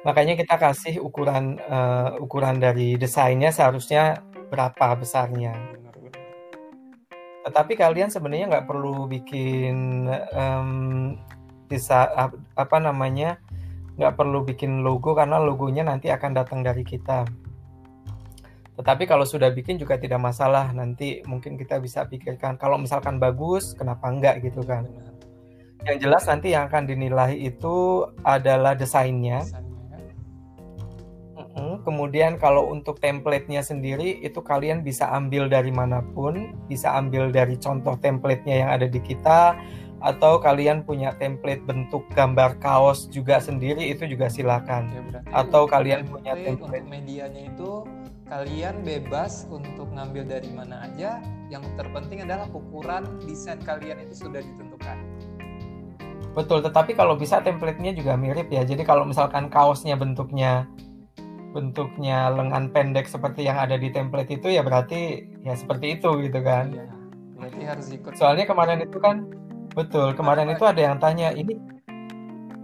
Makanya kita kasih ukuran eh, ukuran dari desainnya seharusnya berapa besarnya. Tetapi kalian sebenarnya nggak perlu bikin em, bisa ap- apa namanya nggak perlu bikin logo karena logonya nanti akan datang dari kita. Tetapi kalau sudah bikin juga tidak masalah. Nanti mungkin kita bisa pikirkan kalau misalkan bagus, kenapa enggak gitu kan. Yang jelas nanti yang akan dinilai itu adalah desainnya. Mm-mm. Kemudian kalau untuk template-nya sendiri itu kalian bisa ambil dari mana pun, bisa ambil dari contoh template-nya yang ada di kita atau kalian punya template bentuk gambar kaos juga sendiri itu juga silakan. Ya, Atau kalian punya template, template. untuk medianya itu kalian bebas untuk ngambil dari mana aja. Yang terpenting adalah ukuran desain kalian itu sudah ditentukan. Betul, tetapi kalau bisa template-nya juga mirip ya. Jadi kalau misalkan kaosnya bentuknya bentuknya lengan pendek seperti yang ada di template itu ya berarti ya seperti itu gitu kan. Iya. Berarti harus ikut. Soalnya kemarin itu kan betul, kemarin itu ada yang tanya ini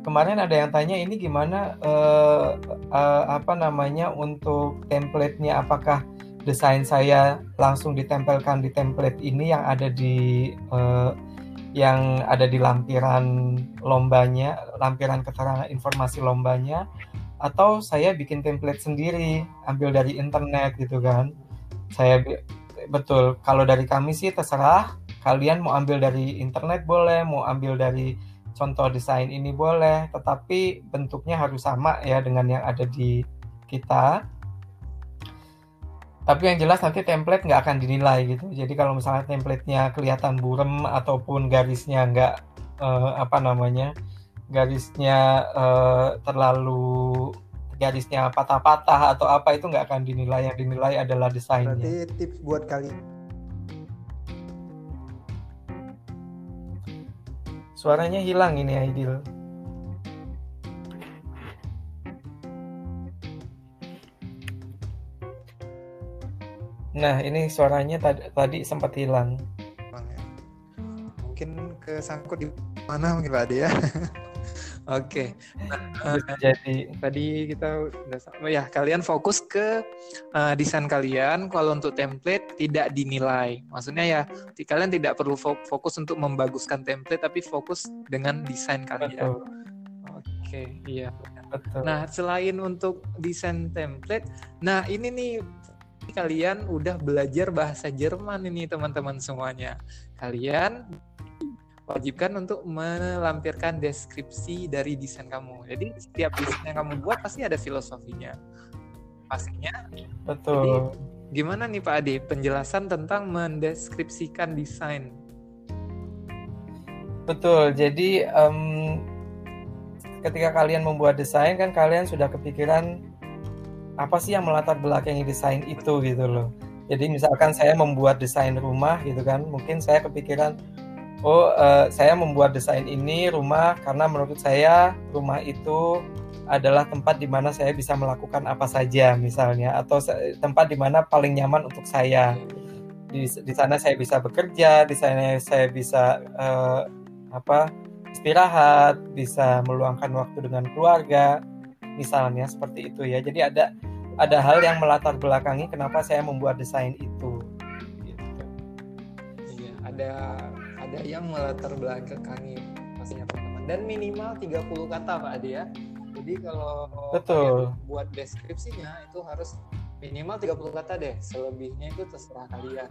kemarin ada yang tanya ini gimana eh, eh, apa namanya untuk template-nya apakah desain saya langsung ditempelkan di template ini yang ada di eh, yang ada di lampiran lombanya, lampiran keterangan informasi lombanya atau saya bikin template sendiri, ambil dari internet gitu kan. Saya betul kalau dari kami sih terserah kalian mau ambil dari internet boleh, mau ambil dari contoh desain ini boleh, tetapi bentuknya harus sama ya dengan yang ada di kita. Tapi yang jelas nanti template nggak akan dinilai gitu. Jadi kalau misalnya template-nya kelihatan burem ataupun garisnya nggak eh, apa namanya, garisnya eh, terlalu garisnya patah-patah atau apa itu nggak akan dinilai. Yang dinilai adalah desainnya. Berarti tips buat kalian Suaranya hilang ini Aidil. Nah, ini suaranya tadi, tadi sempat hilang. Ya. Mungkin kesangkut di mana mungkin Pak Ade ya. Oke. Nah, Bisa jadi. tadi kita udah sama ya kalian fokus ke uh, desain kalian. Kalau untuk template tidak dinilai. Maksudnya ya kalian tidak perlu fo- fokus untuk membaguskan template tapi fokus dengan desain kalian. Betul, oke iya. Betul. nah selain untuk desain template nah ini nih kalian udah belajar bahasa Jerman ini teman-teman semuanya. Kalian wajibkan untuk melampirkan deskripsi dari desain kamu. Jadi setiap desain yang kamu buat pasti ada filosofinya. Pastinya betul. gimana nih Pak Ade penjelasan tentang mendeskripsikan desain? Betul. Jadi em, ketika kalian membuat desain kan kalian sudah kepikiran apa sih yang melatar belakangi desain itu gitu loh. Jadi misalkan saya membuat desain rumah gitu kan, mungkin saya kepikiran oh eh, saya membuat desain ini rumah karena menurut saya rumah itu adalah tempat di mana saya bisa melakukan apa saja misalnya atau tempat di mana paling nyaman untuk saya di, di sana saya bisa bekerja, di sana saya bisa eh, apa istirahat, bisa meluangkan waktu dengan keluarga, misalnya seperti itu ya. Jadi ada ada hal yang melatar belakangi kenapa saya membuat desain itu. Ada ada yang melatar belakangi pastinya teman-teman dan minimal 30 kata Pak Ade ya. Jadi kalau Betul. buat deskripsinya itu harus minimal 30 kata deh. Selebihnya itu terserah kalian.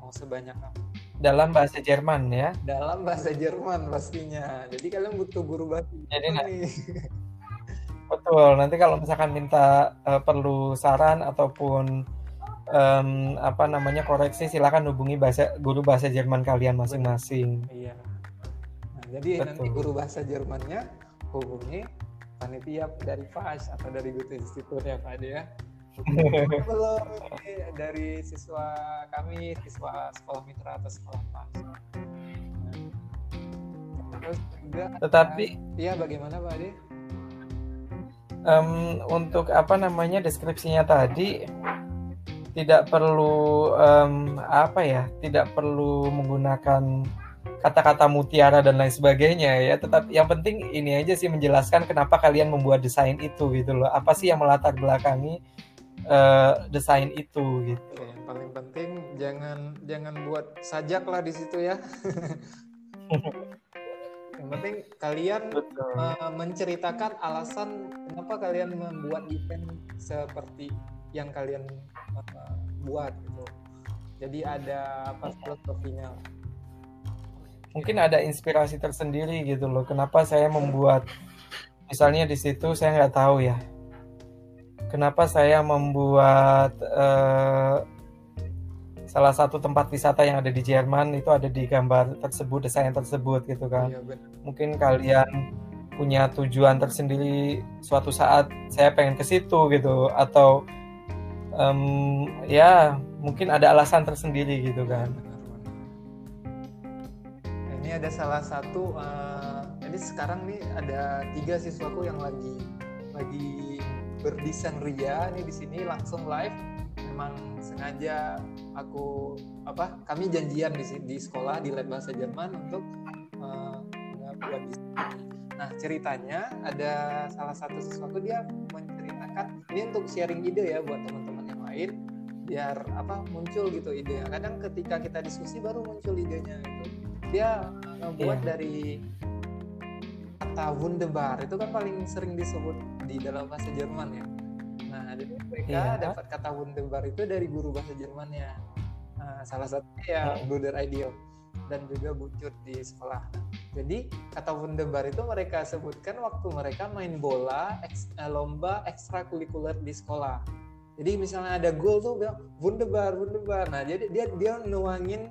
Mau sebanyak apa. Dalam bahasa Jerman ya. Dalam bahasa Jerman pastinya. Jadi kalian butuh guru bahasa Jadi nah, nih. betul. Nanti kalau misalkan minta eh, perlu saran ataupun em, apa namanya koreksi, silakan hubungi bahasa guru bahasa Jerman kalian masing-masing. Iya. Nah, jadi nanti Betul. guru bahasa Jermannya hubungi panitia dari FAS atau dari Goethe Institute ya Pak Ade ya. Belum dari siswa kami, siswa sekolah mitra atau sekolah FAS. Nah, terus juga Tetapi Iya bagaimana Pak Ade? um, untuk apa namanya deskripsinya tadi tidak perlu um, apa ya tidak perlu menggunakan kata-kata mutiara dan lain sebagainya ya. Tetap yang penting ini aja sih menjelaskan kenapa kalian membuat desain itu gitu loh. Apa sih yang melatar belakangi uh, desain itu gitu. Oke, yang paling penting jangan jangan buat sajak lah di situ ya. Yang penting kalian uh, menceritakan alasan kenapa kalian membuat event seperti yang kalian uh, buat gitu. Jadi ada apa filosofinya. Mungkin ada inspirasi tersendiri gitu loh. Kenapa saya membuat misalnya di situ saya nggak tahu ya. Kenapa saya membuat uh, salah satu tempat wisata yang ada di Jerman itu ada di gambar tersebut desain tersebut gitu kan. Iya, mungkin kalian punya tujuan tersendiri suatu saat saya pengen ke situ gitu. Atau um, ya mungkin ada alasan tersendiri gitu kan. Ini ada salah satu uh, jadi sekarang nih ada tiga siswaku yang lagi lagi berdesain ria ini di sini langsung live. Memang sengaja aku apa kami janjian di di sekolah di lab bahasa Jerman untuk uh, buat Nah ceritanya ada salah satu siswaku dia menceritakan ini untuk sharing ide ya buat teman-teman lain biar apa muncul gitu ide. Kadang ketika kita diskusi baru muncul idenya itu dia membuat yeah. dari kata wunderbar itu kan paling sering disebut di dalam bahasa Jerman ya. Nah jadi mereka yeah. dapat kata wunderbar itu dari guru bahasa Jermannya. Nah, salah satunya ya yeah. Bruder Ideal. Dan juga Bucut di sekolah. Jadi kata wunderbar itu mereka sebutkan waktu mereka main bola eks, eh, lomba ekstrakurikuler di sekolah jadi misalnya ada gol tuh bilang wunderbar wunderbar. Nah jadi dia dia nuangin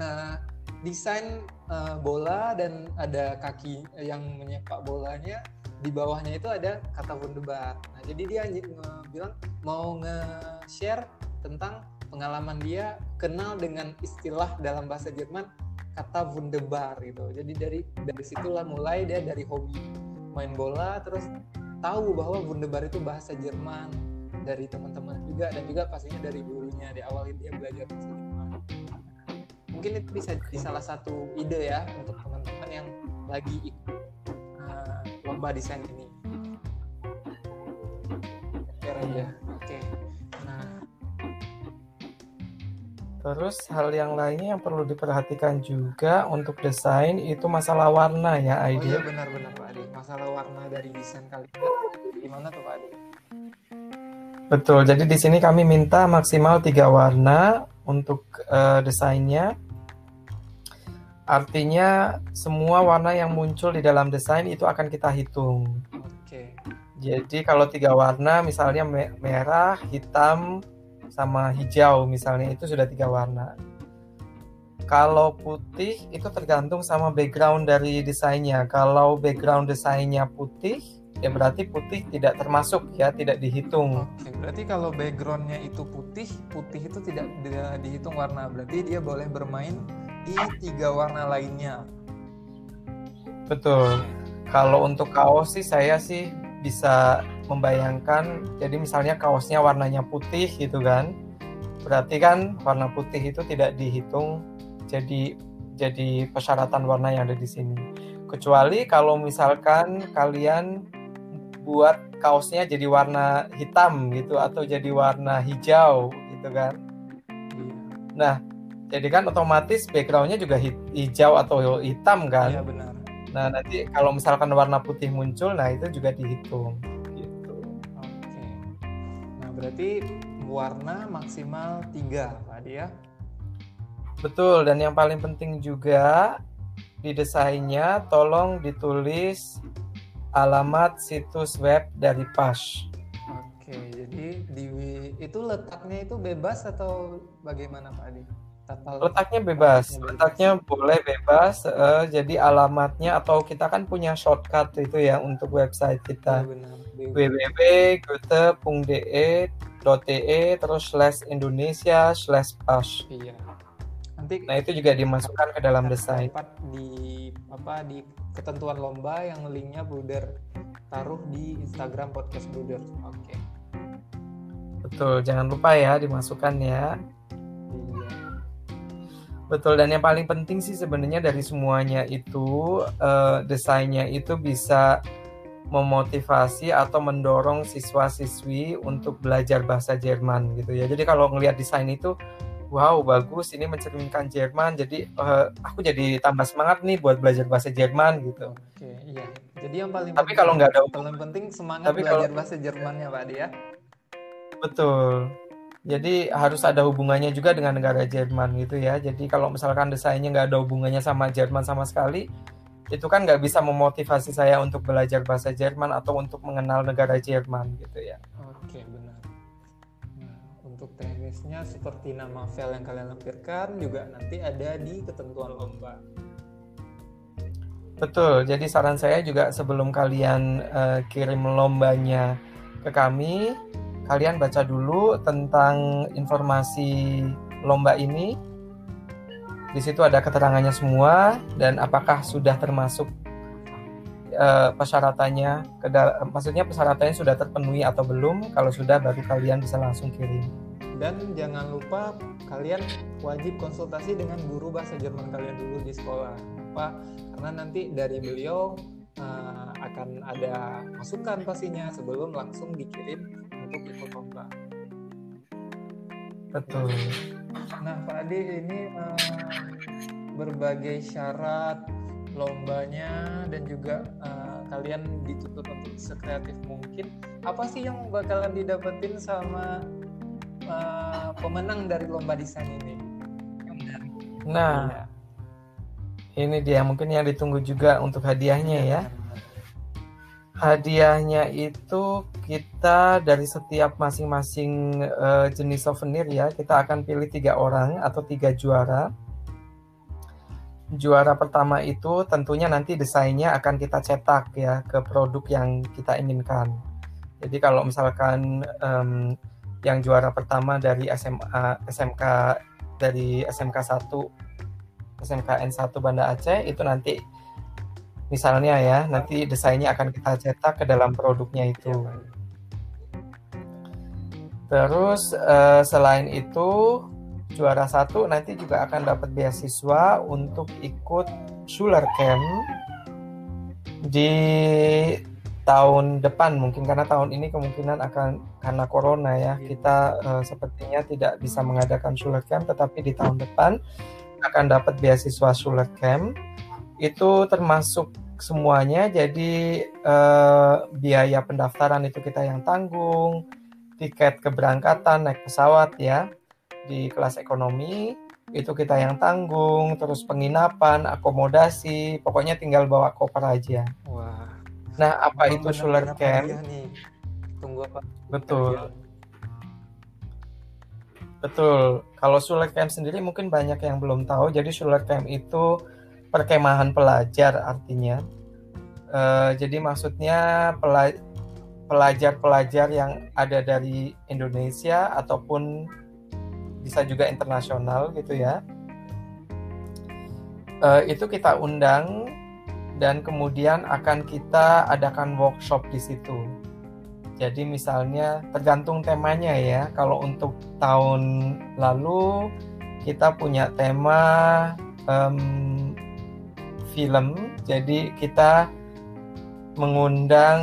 uh, desain uh, bola dan ada kaki yang menyepak bolanya di bawahnya itu ada kata wunderbar. Nah jadi dia uh, bilang mau nge-share tentang pengalaman dia kenal dengan istilah dalam bahasa Jerman kata wunderbar gitu. Jadi dari dari situlah mulai dia dari hobi main bola terus tahu bahwa wunderbar itu bahasa Jerman dari teman-teman juga dan juga pastinya dari gurunya di awal dia belajar mungkin itu bisa jadi salah satu ide ya untuk teman-teman yang lagi ikut uh, lomba desain ini ya oke nah Terus hal yang lainnya yang perlu diperhatikan juga untuk desain itu masalah warna ya Aidi. Oh iya benar-benar Pak Adi. Masalah warna dari desain kalian gimana tuh Pak Adi? Betul. Jadi di sini kami minta maksimal tiga warna untuk uh, desainnya. Artinya semua warna yang muncul di dalam desain itu akan kita hitung. Oke. Jadi kalau tiga warna, misalnya merah, hitam, sama hijau, misalnya itu sudah tiga warna. Kalau putih itu tergantung sama background dari desainnya. Kalau background desainnya putih, ya berarti putih tidak termasuk ya tidak dihitung. Oke, berarti kalau backgroundnya itu putih, putih itu tidak dihitung warna. Berarti dia boleh bermain di tiga warna lainnya. Betul. Kalau untuk kaos sih saya sih bisa membayangkan, jadi misalnya kaosnya warnanya putih gitu kan, berarti kan warna putih itu tidak dihitung jadi jadi persyaratan warna yang ada di sini. Kecuali kalau misalkan kalian buat kaosnya jadi warna hitam gitu atau jadi warna hijau gitu kan. Nah, jadi kan otomatis backgroundnya juga hijau atau hitam kan. Iya benar. Nah nanti kalau misalkan warna putih muncul, nah itu juga dihitung. Gitu. Oke. Nah berarti warna maksimal tiga, Pak ya? Betul. Dan yang paling penting juga di desainnya tolong ditulis alamat situs web dari PAS. Oke, jadi di itu letaknya itu bebas atau bagaimana Pak Adi? letaknya bebas, letaknya, boleh bebas. Uh, jadi alamatnya atau kita kan punya shortcut itu ya untuk website kita. Www.goethe.de.te terus slash Indonesia slash pas. Iya. Nanti Nah, itu juga dimasukkan ke dalam desain. di apa di ketentuan lomba yang linknya Bruder taruh di Instagram podcast Bruder. Oke. Betul, jangan lupa ya dimasukkan ya. Iya. Betul, dan yang paling penting sih sebenarnya dari semuanya itu eh, desainnya itu bisa memotivasi atau mendorong siswa-siswi untuk belajar bahasa Jerman gitu ya. Jadi kalau ngelihat desain itu, wow bagus, ini mencerminkan Jerman. Jadi eh, aku jadi tambah semangat nih buat belajar bahasa Jerman gitu. Oke, iya. Jadi yang paling Tapi penting- kalau nggak ada paling penting semangat Tapi kalau- belajar bahasa Jermannya Pak Adi ya. Betul. Jadi harus ada hubungannya juga dengan negara Jerman gitu ya. Jadi kalau misalkan desainnya nggak ada hubungannya sama Jerman sama sekali, itu kan nggak bisa memotivasi saya untuk belajar bahasa Jerman atau untuk mengenal negara Jerman gitu ya. Oke, benar. Untuk teknisnya seperti nama file yang kalian lampirkan juga nanti ada di ketentuan lomba. Betul. Jadi saran saya juga sebelum kalian eh, kirim lombanya ke kami, kalian baca dulu tentang informasi lomba ini. Di situ ada keterangannya semua dan apakah sudah termasuk eh, persyaratannya, maksudnya persyaratannya sudah terpenuhi atau belum? Kalau sudah, baru kalian bisa langsung kirim. Dan jangan lupa kalian wajib konsultasi dengan guru bahasa Jerman kalian dulu di sekolah. Apa? Karena nanti dari beliau eh, akan ada masukan pastinya sebelum langsung dikirim untuk ikut lomba. Betul. Nah, Pak Adi ini eh, berbagai syarat lombanya dan juga eh, kalian dituntut untuk sekreatif mungkin. Apa sih yang bakalan didapetin sama eh, pemenang dari lomba desain ini? Nah, Iya. ini dia mungkin yang ditunggu juga untuk hadiahnya ya. benar-benar. Hadiahnya itu kita dari setiap masing-masing eh, jenis souvenir ya, kita akan pilih tiga orang atau tiga juara. Juara pertama itu tentunya nanti desainnya akan kita cetak ya ke produk yang kita inginkan. Jadi kalau misalkan em, yang juara pertama dari SMA, SMK dari SMK 1, SMKN 1 Banda Aceh itu nanti misalnya ya nanti desainnya akan kita cetak ke dalam produknya itu. Iya. Terus eh, selain itu juara satu nanti juga akan dapat beasiswa untuk ikut Schuler Camp di tahun depan mungkin karena tahun ini kemungkinan akan karena corona ya kita eh, sepertinya tidak bisa mengadakan Schuler Camp tetapi di tahun depan akan dapat beasiswa Schuler Camp. Itu termasuk semuanya jadi eh, biaya pendaftaran itu kita yang tanggung tiket keberangkatan naik pesawat ya di kelas ekonomi itu kita yang tanggung terus penginapan akomodasi pokoknya tinggal bawa koper aja. Wah. Nah apa itu hadiah nih. Tunggu apa? betul betul kalau Schuler Camp sendiri mungkin banyak yang belum tahu jadi Schuler Camp itu perkemahan pelajar artinya Eh, jadi maksudnya pela- pelajar-pelajar yang ada dari Indonesia ataupun bisa juga internasional gitu ya. Eh, itu kita undang dan kemudian akan kita adakan workshop di situ. Jadi misalnya tergantung temanya ya. Kalau untuk tahun lalu kita punya tema em, film. Jadi kita mengundang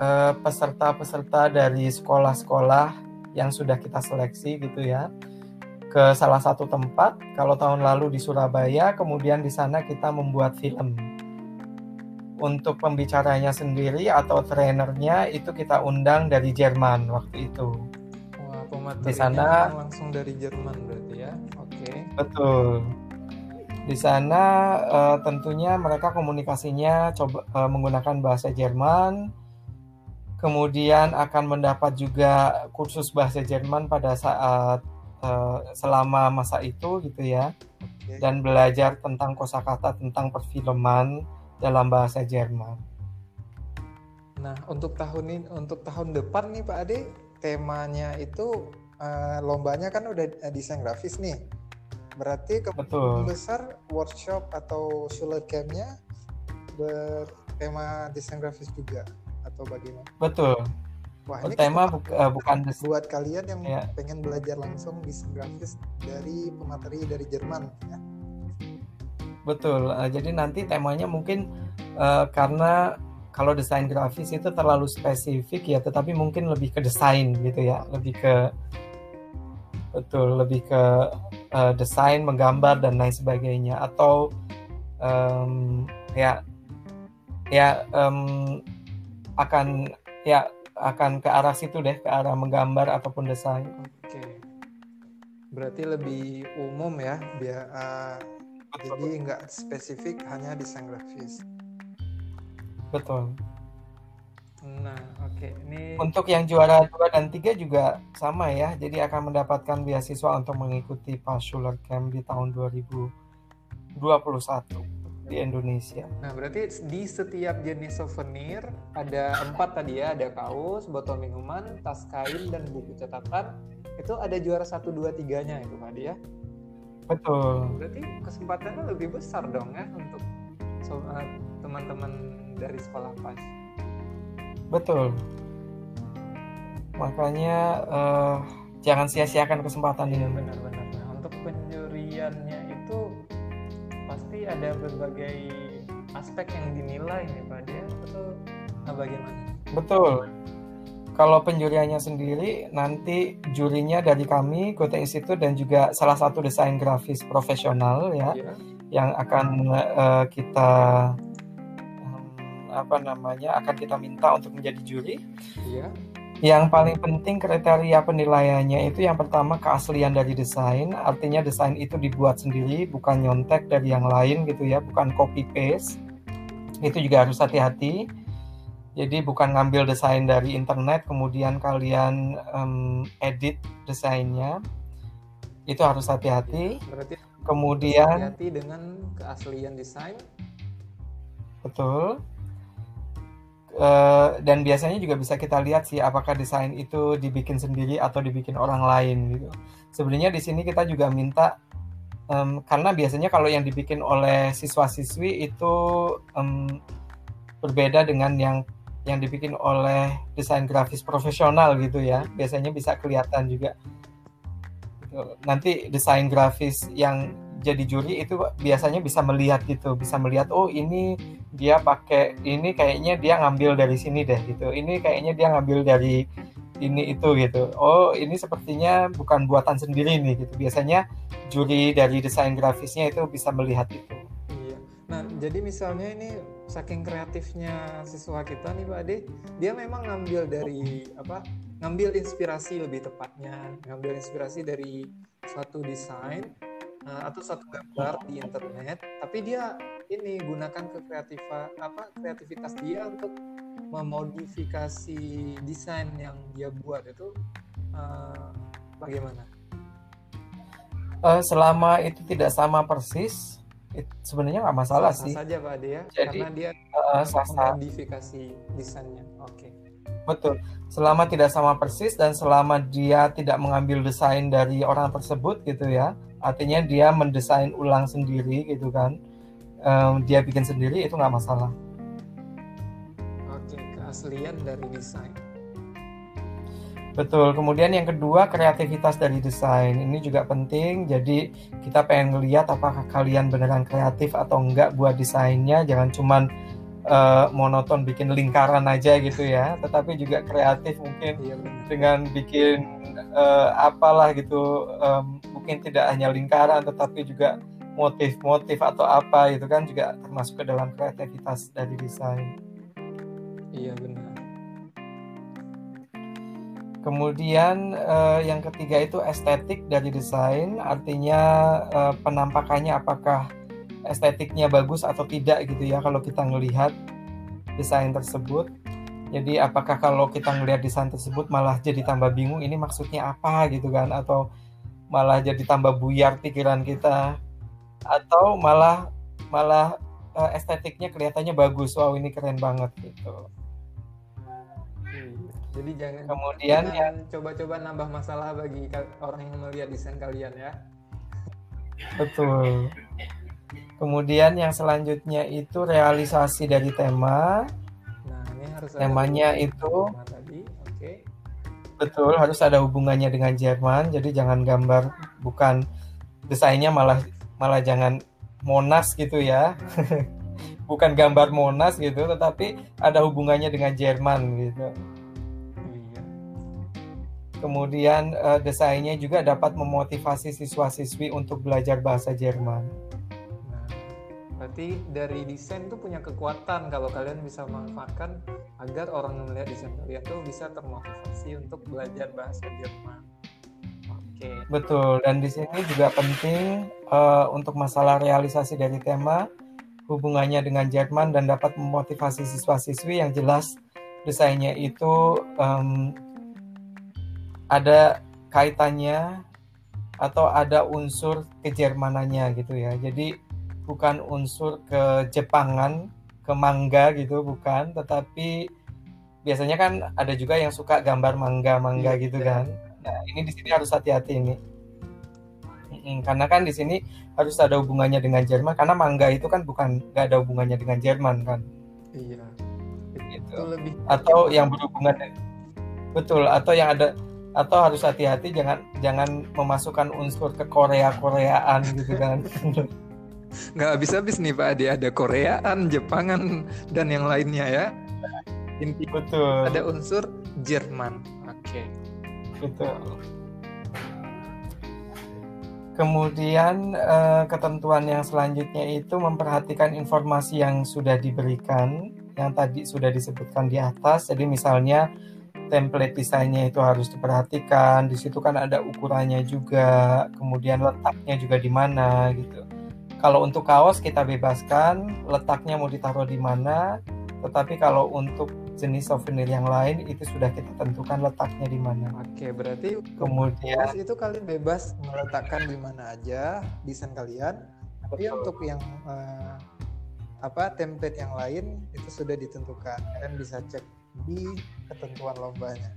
eh, peserta-peserta dari sekolah-sekolah yang sudah kita seleksi gitu ya ke salah satu tempat. Kalau tahun lalu di Surabaya, kemudian di sana kita membuat film. Untuk pembicaranya sendiri atau trainernya itu kita undang dari Jerman waktu itu. Wah, Di sana- langsung dari Jerman berarti ya. Oke. Betul. Di sana eh, tentunya mereka komunikasinya coba eh, menggunakan bahasa Jerman. Kemudian akan mendapat juga kursus bahasa Jerman pada saat eh, selama masa itu gitu ya. Oke. Dan belajar tentang kosakata tentang perfilman dalam bahasa Jerman. Nah, untuk tahun ini untuk tahun depan nih Pak Ade, temanya itu eh, lombanya kan udah eh, desain grafis nih. Berarti kemungkinan besar workshop atau Schuler Camp-nya bertema desain grafis juga atau bagaimana? Betul. Wah, ini Tema kesempatan buk- eh, bukan buat kalian yang Ya. pengen belajar langsung desain grafis dari pemateri dari Jerman ya. Betul. Eh, jadi nanti temanya mungkin eh, karena kalau desain grafis itu terlalu spesifik ya, tetapi mungkin lebih ke desain gitu ya, lebih ke betul, lebih ke eh, desain, menggambar dan lain sebagainya. Atau em, ya ya em, akan ya akan ke arah situ deh, ke arah menggambar ataupun desain. Oke. Berarti lebih umum ya, biar eh, jadi nggak spesifik hanya desain grafis. Betul. Nah, oke. Ini Untuk yang juara 2 dan 3 juga sama ya. Jadi akan mendapatkan beasiswa untuk mengikuti Pas Schuler Camp di tahun 2021 di Indonesia. Nah, berarti di setiap jenis souvenir ada empat tadi ya, ada kaos, botol minuman, tas kain, dan buku catatan. Itu ada juara satu, dua, tiganya itu Pak ya. Betul. Berarti kesempatannya lebih besar dong ya untuk eh, teman-teman dari sekolah pas. Betul. Makanya eh, jangan sia-siakan kesempatan Iya ini. benar-benar. Nah, untuk penjuriannya itu pasti ada berbagai aspek yang dinilai nih Pak ya, atau nah, bagaimana? Betul. Kalau penjuriannya sendiri, nanti jurinya dari kami, Goethe Institute dan juga salah satu desain grafis profesional ya, Iya. yang akan eh, kita apa namanya akan kita minta untuk menjadi juri. Iya. Yang paling penting kriteria penilaiannya itu yang pertama keaslian dari desain, artinya desain itu dibuat sendiri, bukan nyontek dari yang lain gitu ya, bukan copy paste. Itu juga harus hati-hati. Jadi bukan ngambil desain dari internet kemudian kalian em, edit desainnya. Itu harus hati-hati. Berarti Kemudian hati-hati dengan keaslian desain. Betul. Eh, dan biasanya juga bisa kita lihat sih apakah desain itu dibikin sendiri atau dibikin orang lain gitu. Sebenarnya di sini kita juga minta em, karena biasanya kalau yang dibikin oleh siswa-siswi itu em, berbeda dengan yang yang dibikin oleh desain grafis profesional gitu ya. Biasanya bisa kelihatan juga. Gitu. Nanti desain grafis yang jadi juri itu biasanya bisa melihat gitu, bisa melihat oh ini dia pakai ini kayaknya dia ngambil dari sini deh gitu. Ini kayaknya dia ngambil dari ini itu gitu. Oh, ini sepertinya bukan buatan sendiri nih gitu. Biasanya juri dari desain grafisnya itu bisa melihat itu. Iya. Nah, jadi misalnya ini saking kreatifnya siswa kita nih Pak Ade, dia memang ngambil dari apa? Ngambil inspirasi lebih tepatnya, ngambil inspirasi dari suatu desain uh, atau satu gambar di internet, tapi dia ini gunakan kekreatifan apa kreativitas dia untuk memodifikasi desain yang dia buat itu uh, bagaimana? Eh, selama itu tidak sama persis, it- sebenarnya nggak masalah sih. saja Pak Ade ya, Jadi, karena dia sah-sah. modifikasi desainnya. Oke. Betul. Selama tidak sama persis dan selama dia tidak mengambil desain dari orang tersebut gitu ya. Artinya dia mendesain ulang sendiri gitu kan. Em, dia bikin sendiri itu nggak masalah. Oke, keaslian dari desain. Betul. Kemudian yang kedua kreativitas dari desain. Ini juga penting. Jadi kita pengen ngeliat apakah kalian beneran kreatif atau enggak buat desainnya. Jangan cuman eh, monoton bikin lingkaran aja gitu ya. Tetapi juga kreatif mungkin Iya dengan bikin eh, apalah gitu em, mungkin tidak hanya lingkaran tetapi juga motif-motif atau apa itu kan juga termasuk ke dalam kreativitas dari desain. Iya benar. Kemudian eh, yang ketiga itu estetik dari desain, artinya eh, penampakannya apakah estetiknya bagus atau tidak gitu ya kalau kita ngelihat desain tersebut. Jadi apakah kalau kita ngelihat desain tersebut malah jadi tambah bingung ini maksudnya apa gitu kan atau malah jadi tambah buyar pikiran kita atau malah malah eh, estetiknya kelihatannya bagus wow ini keren banget gitu. Jadi jangan Kemudian jangan coba-coba nambah masalah bagi orang yang melihat desain kalian ya. Betul. Kemudian yang selanjutnya itu realisasi dari tema. Nah, ini harus temanya ada itu tadi. Oke. Betul, harus ada hubungannya dengan Jerman. Jadi jangan gambar bukan desainnya malah malah jangan Monas gitu ya. bukan gambar Monas gitu, tetapi ada hubungannya dengan Jerman gitu. Kemudian uh, desainnya juga dapat memotivasi siswa-siswi untuk belajar bahasa Jerman. Nah, berarti dari desain tuh punya kekuatan kalau kalian bisa manfaatkan agar orang yang melihat desain kalian tuh bisa termotivasi untuk belajar bahasa Jerman. Oke. Betul, dan di sini juga penting uh, untuk masalah realisasi dari tema hubungannya dengan Jerman dan dapat memotivasi siswa-siswi yang jelas desainnya itu um, ada kaitannya atau ada unsur kejermanannya gitu ya. Jadi bukan unsur ke Jepangan, ke mangga gitu bukan, tetapi biasanya kan ada juga yang suka gambar mangga-mangga Iya, gitu iya. kan. Nah, ini di sini harus hati-hati ini. Karena kan di sini harus ada hubungannya dengan Jerman karena mangga itu kan bukan nggak ada hubungannya dengan Jerman kan. Iya. Gitu. Itu lebih atau yang berhubungan betul atau yang ada atau harus hati-hati jangan jangan memasukkan unsur ke Korea Koreaan gitu kan nggak habis-habis nih Pak Adi ada Koreaan, Jepangan dan yang lainnya ya. Inti betul ada unsur Jerman. Oke. betul kemudian eh, ketentuan yang selanjutnya itu memperhatikan informasi yang sudah diberikan yang tadi sudah disebutkan di atas jadi misalnya template desainnya itu harus diperhatikan di situ kan ada ukurannya juga kemudian letaknya juga di mana gitu kalau untuk kaos kita bebaskan letaknya mau ditaruh di mana tetapi kalau untuk jenis souvenir yang lain itu sudah kita tentukan letaknya di mana Oke, berarti kemudian itu kalian bebas meletakkan di mana aja desain kalian. Tapi Betul. untuk yang eh, apa template yang lain itu sudah ditentukan. Kalian bisa cek di ketentuan lombanya.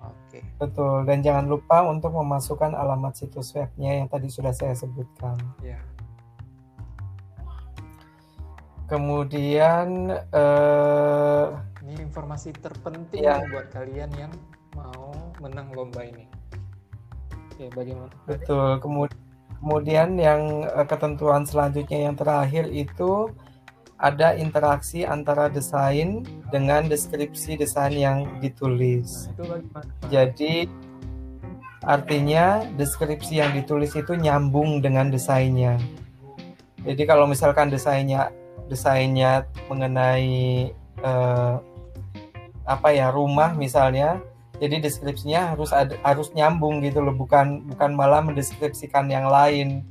Oke. betul dan jangan lupa untuk memasukkan alamat situs webnya yang tadi sudah saya sebutkan Ya. kemudian eh, Ini informasi terpenting nih buat kalian yang mau menang lomba ini. Oke, bagaimana? Betul. Kemu- Kemudian yang eh, ketentuan selanjutnya yang terakhir itu ada interaksi antara desain dengan deskripsi desain yang ditulis. Jadi artinya deskripsi yang ditulis itu nyambung dengan desainnya. Jadi kalau misalkan desainnya desainnya mengenai eh, apa ya rumah misalnya, jadi deskripsinya harus ada, harus nyambung gitu loh, bukan bukan malah mendeskripsikan yang lain.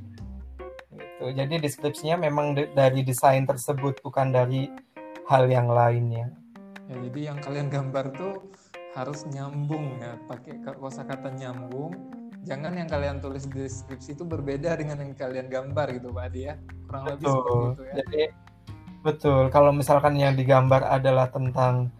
Gitu. Jadi deskripsinya memang de- dari desain tersebut bukan dari hal yang lainnya. Ya, jadi yang kalian gambar tuh harus nyambung ya, pakai kosakata nyambung. Jangan yang kalian tulis di deskripsi itu berbeda dengan yang kalian gambar gitu Pak Adi ya. Kurang lebih seperti Betul. itu ya. Jadi betul. Kalau misalkan yang digambar adalah tentang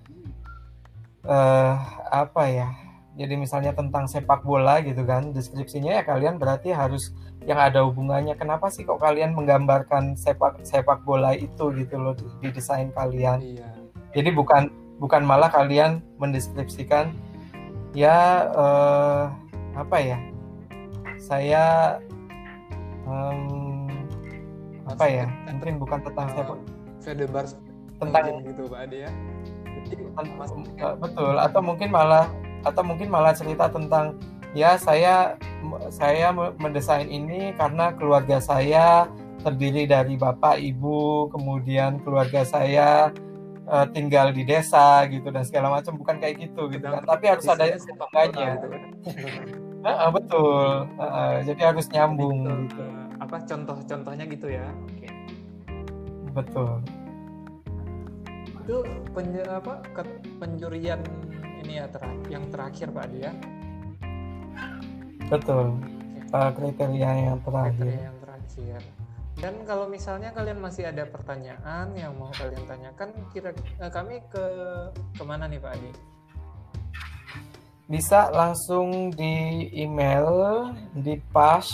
eh apa ya? Jadi misalnya tentang sepak bola gitu kan, deskripsinya ya kalian berarti harus yang ada hubungannya. Kenapa sih kok kalian menggambarkan sepak sepak bola itu gitu loh di, di desain kalian? Iya. Jadi bukan bukan malah kalian mendeskripsikan ya eh, apa ya? Saya em, apa ya? Mungkin bukan tentang sepak Fedebar tentang gitu Pak Adi ya. Eh, betul atau mungkin malah atau mungkin malah cerita tentang ya saya saya me- mendesain ini karena keluarga saya terdiri dari bapak ibu kemudian keluarga saya eh, tinggal di desa gitu dan segala macam bukan kayak gitu gitu kan tapi harus ada hubungannya gitu kan. Heeh, betul Heeh, jadi harus nyambung Gitu. gitu Apa contoh-contohnya gitu ya. Oke. betul Itu penj- apa penjurian ini ya terakhir yang terakhir Pak Adi ya. Betul Eh, kriteria yang terakhir kriteria yang terakhir. Dan kalau misalnya kalian masih ada pertanyaan yang mau kalian tanyakan, kira eh, kami ke ke mana nih Pak Adi? bisa langsung di email di pas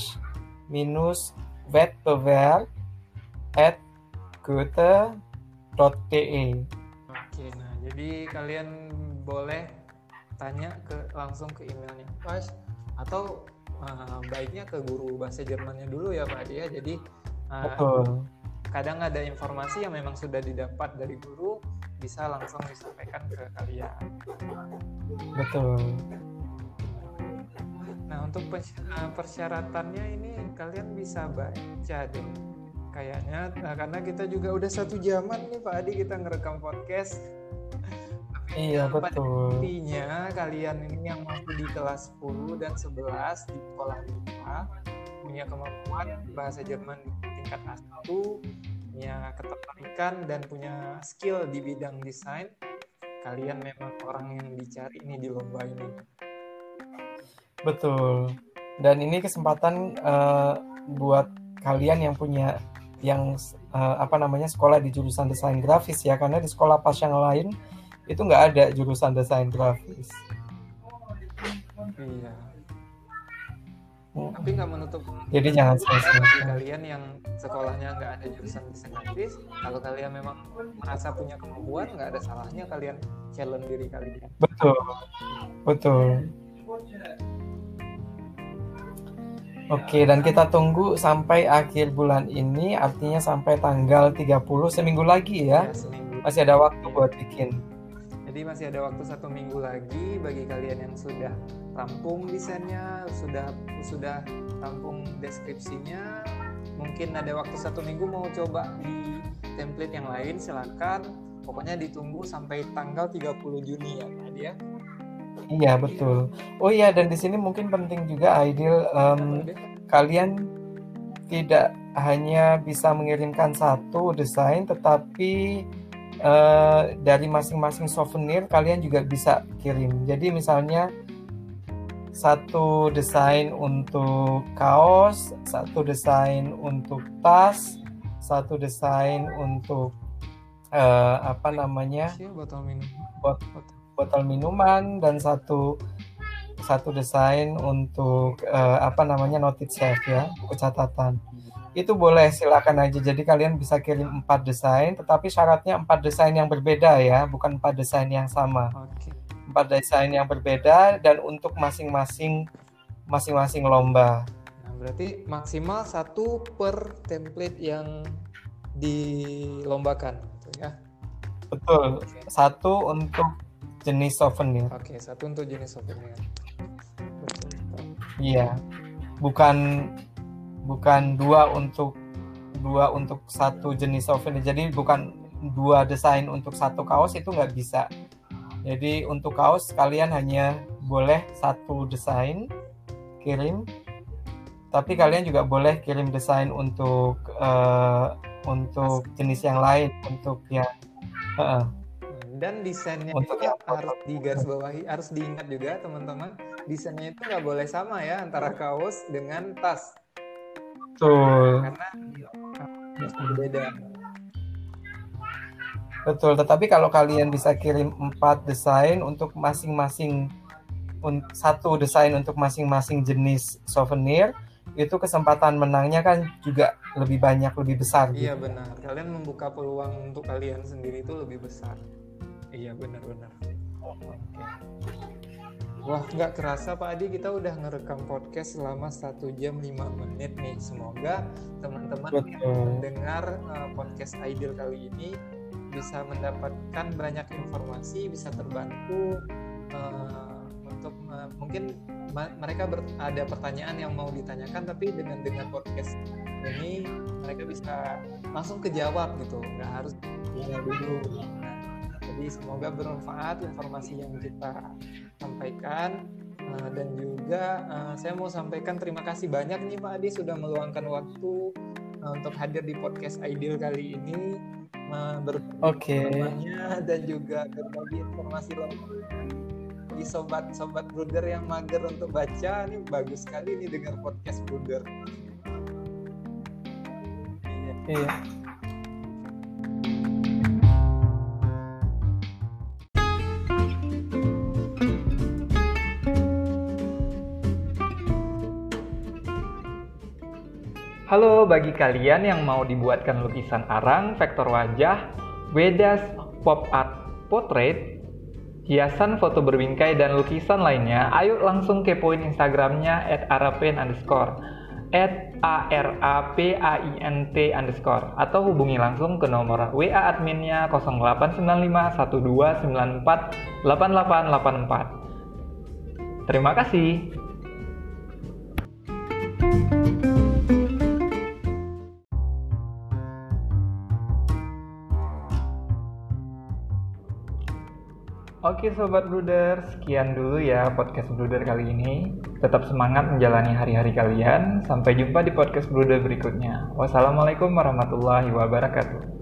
minus wettbewerb at goethe.de Oke, nah jadi kalian boleh tanya ke langsung ke emailnya Pas atau uh, baiknya ke guru bahasa Jermannya dulu ya Pak Adi ya. Jadi uh, Betul. kadang ada informasi yang memang sudah didapat dari guru bisa langsung disampaikan ke kalian. Betul. Nah untuk uh, persyaratannya ini kalian bisa baca deh kayaknya nah, karena kita juga udah satu jaman nih Pak Adi kita ngerekam podcast Iya, Pada betul. intinya kalian ini yang masih di kelas 10 dan 11 di sekolah kita punya kemampuan bahasa Jerman di tingkat A1 punya ketertarikan dan punya skill di bidang desain kalian memang orang yang dicari ini di lomba ini Betul. Dan ini kesempatan eh, buat kalian yang punya yang eh, apa namanya sekolah di jurusan desain grafis ya karena di sekolah pas yang lain itu nggak ada jurusan desain grafis. iya Hmm. tapi nggak menutup Jadi jangan bagi sia-sia. kalian yang sekolahnya nggak ada jurusan desain grafis kalau kalian memang merasa punya kemampuan nggak ada salahnya kalian challenge diri kalian Betul. Betul. Oke, dan kita tunggu sampai akhir bulan ini, artinya sampai tanggal 30, seminggu lagi ya. Ya, seminggu Masih ada waktu buat bikin. Jadi masih ada waktu satu minggu lagi bagi kalian yang sudah rampung desainnya, sudah sudah rampung deskripsinya, mungkin ada waktu satu minggu mau coba di template yang lain silakan. Pokoknya ditunggu sampai tanggal 30 Juni ya Pak Adi ya. Iya, betul. Oh iya, dan di sini mungkin penting juga, Aidil, em, kalian tidak hanya bisa mengirimkan satu desain, tetapi eh, dari masing-masing souvenir kalian juga bisa kirim. Jadi misalnya satu desain untuk kaos, satu desain untuk tas, satu desain untuk eh, apa namanya botol minum. bot- botol minuman dan satu satu desain untuk eh, apa namanya notit self ya buku catatan itu boleh silakan aja jadi kalian bisa kirim empat desain tetapi syaratnya empat desain yang berbeda ya bukan empat desain yang sama Oke. empat desain yang berbeda dan untuk masing-masing masing-masing lomba Nah, berarti maksimal satu per template yang dilombakan gitu ya. betul satu untuk jenis souvenir Oke, satu untuk jenis souvenir. Iya, bukan bukan dua untuk dua untuk satu jenis souvenir. Jadi bukan dua desain untuk satu kaos itu nggak bisa. Jadi untuk kaos kalian hanya boleh satu desain kirim, tapi kalian juga boleh kirim desain untuk eh, untuk jenis yang lain, untuk yang Heeh. Dan desainnya Untuk itu yang harus digarisbawahi, harus diingat juga teman-teman, desainnya itu nggak boleh sama ya antara kaos dengan tas, betul. karena berbeda. Betul, tetapi kalau kalian bisa kirim empat desain untuk masing-masing satu desain untuk masing-masing jenis souvenir, itu kesempatan menangnya kan juga lebih banyak, lebih besar Iya gitu. benar, kalian membuka peluang untuk kalian sendiri itu lebih besar. Iya benar-benar. Oke. Wah nggak kerasa Pak Adi kita udah ngerekam podcast selama satu jam 5 menit nih. Semoga teman-teman yang mendengar uh, podcast Ideal kali ini bisa mendapatkan banyak informasi, bisa terbantu uh, untuk uh, mungkin ma- mereka ber- ada pertanyaan yang mau ditanyakan tapi dengan dengan podcast ini mereka bisa langsung kejawab gitu, nggak harus tanya dulu. Nah, jadi semoga bermanfaat informasi yang kita sampaikan Uh, dan juga uh, saya mau sampaikan terima kasih banyak nih Pak Adi sudah meluangkan waktu uh, untuk hadir di podcast Ideal kali ini berbagi dan juga berbagi informasi lengkap di sobat-sobat Bruder yang mager untuk baca ini bagus sekali nih dengar podcast Bruder. Iya. Iya. Halo bagi kalian yang mau dibuatkan lukisan arang, vektor wajah, wedas, pop art, portrait, hiasan foto berbingkai dan lukisan lainnya, ayo langsung kepoin Instagramnya at underscore at a r a p a i n t underscore atau hubungi langsung ke nomor WA adminnya 089512948884. Terima kasih. Oke Sobat Bruder, sekian dulu ya podcast Bruder kali ini. Tetap semangat menjalani hari-hari kalian. Sampai jumpa di podcast Bruder berikutnya. Wassalamualaikum warahmatullahi wabarakatuh.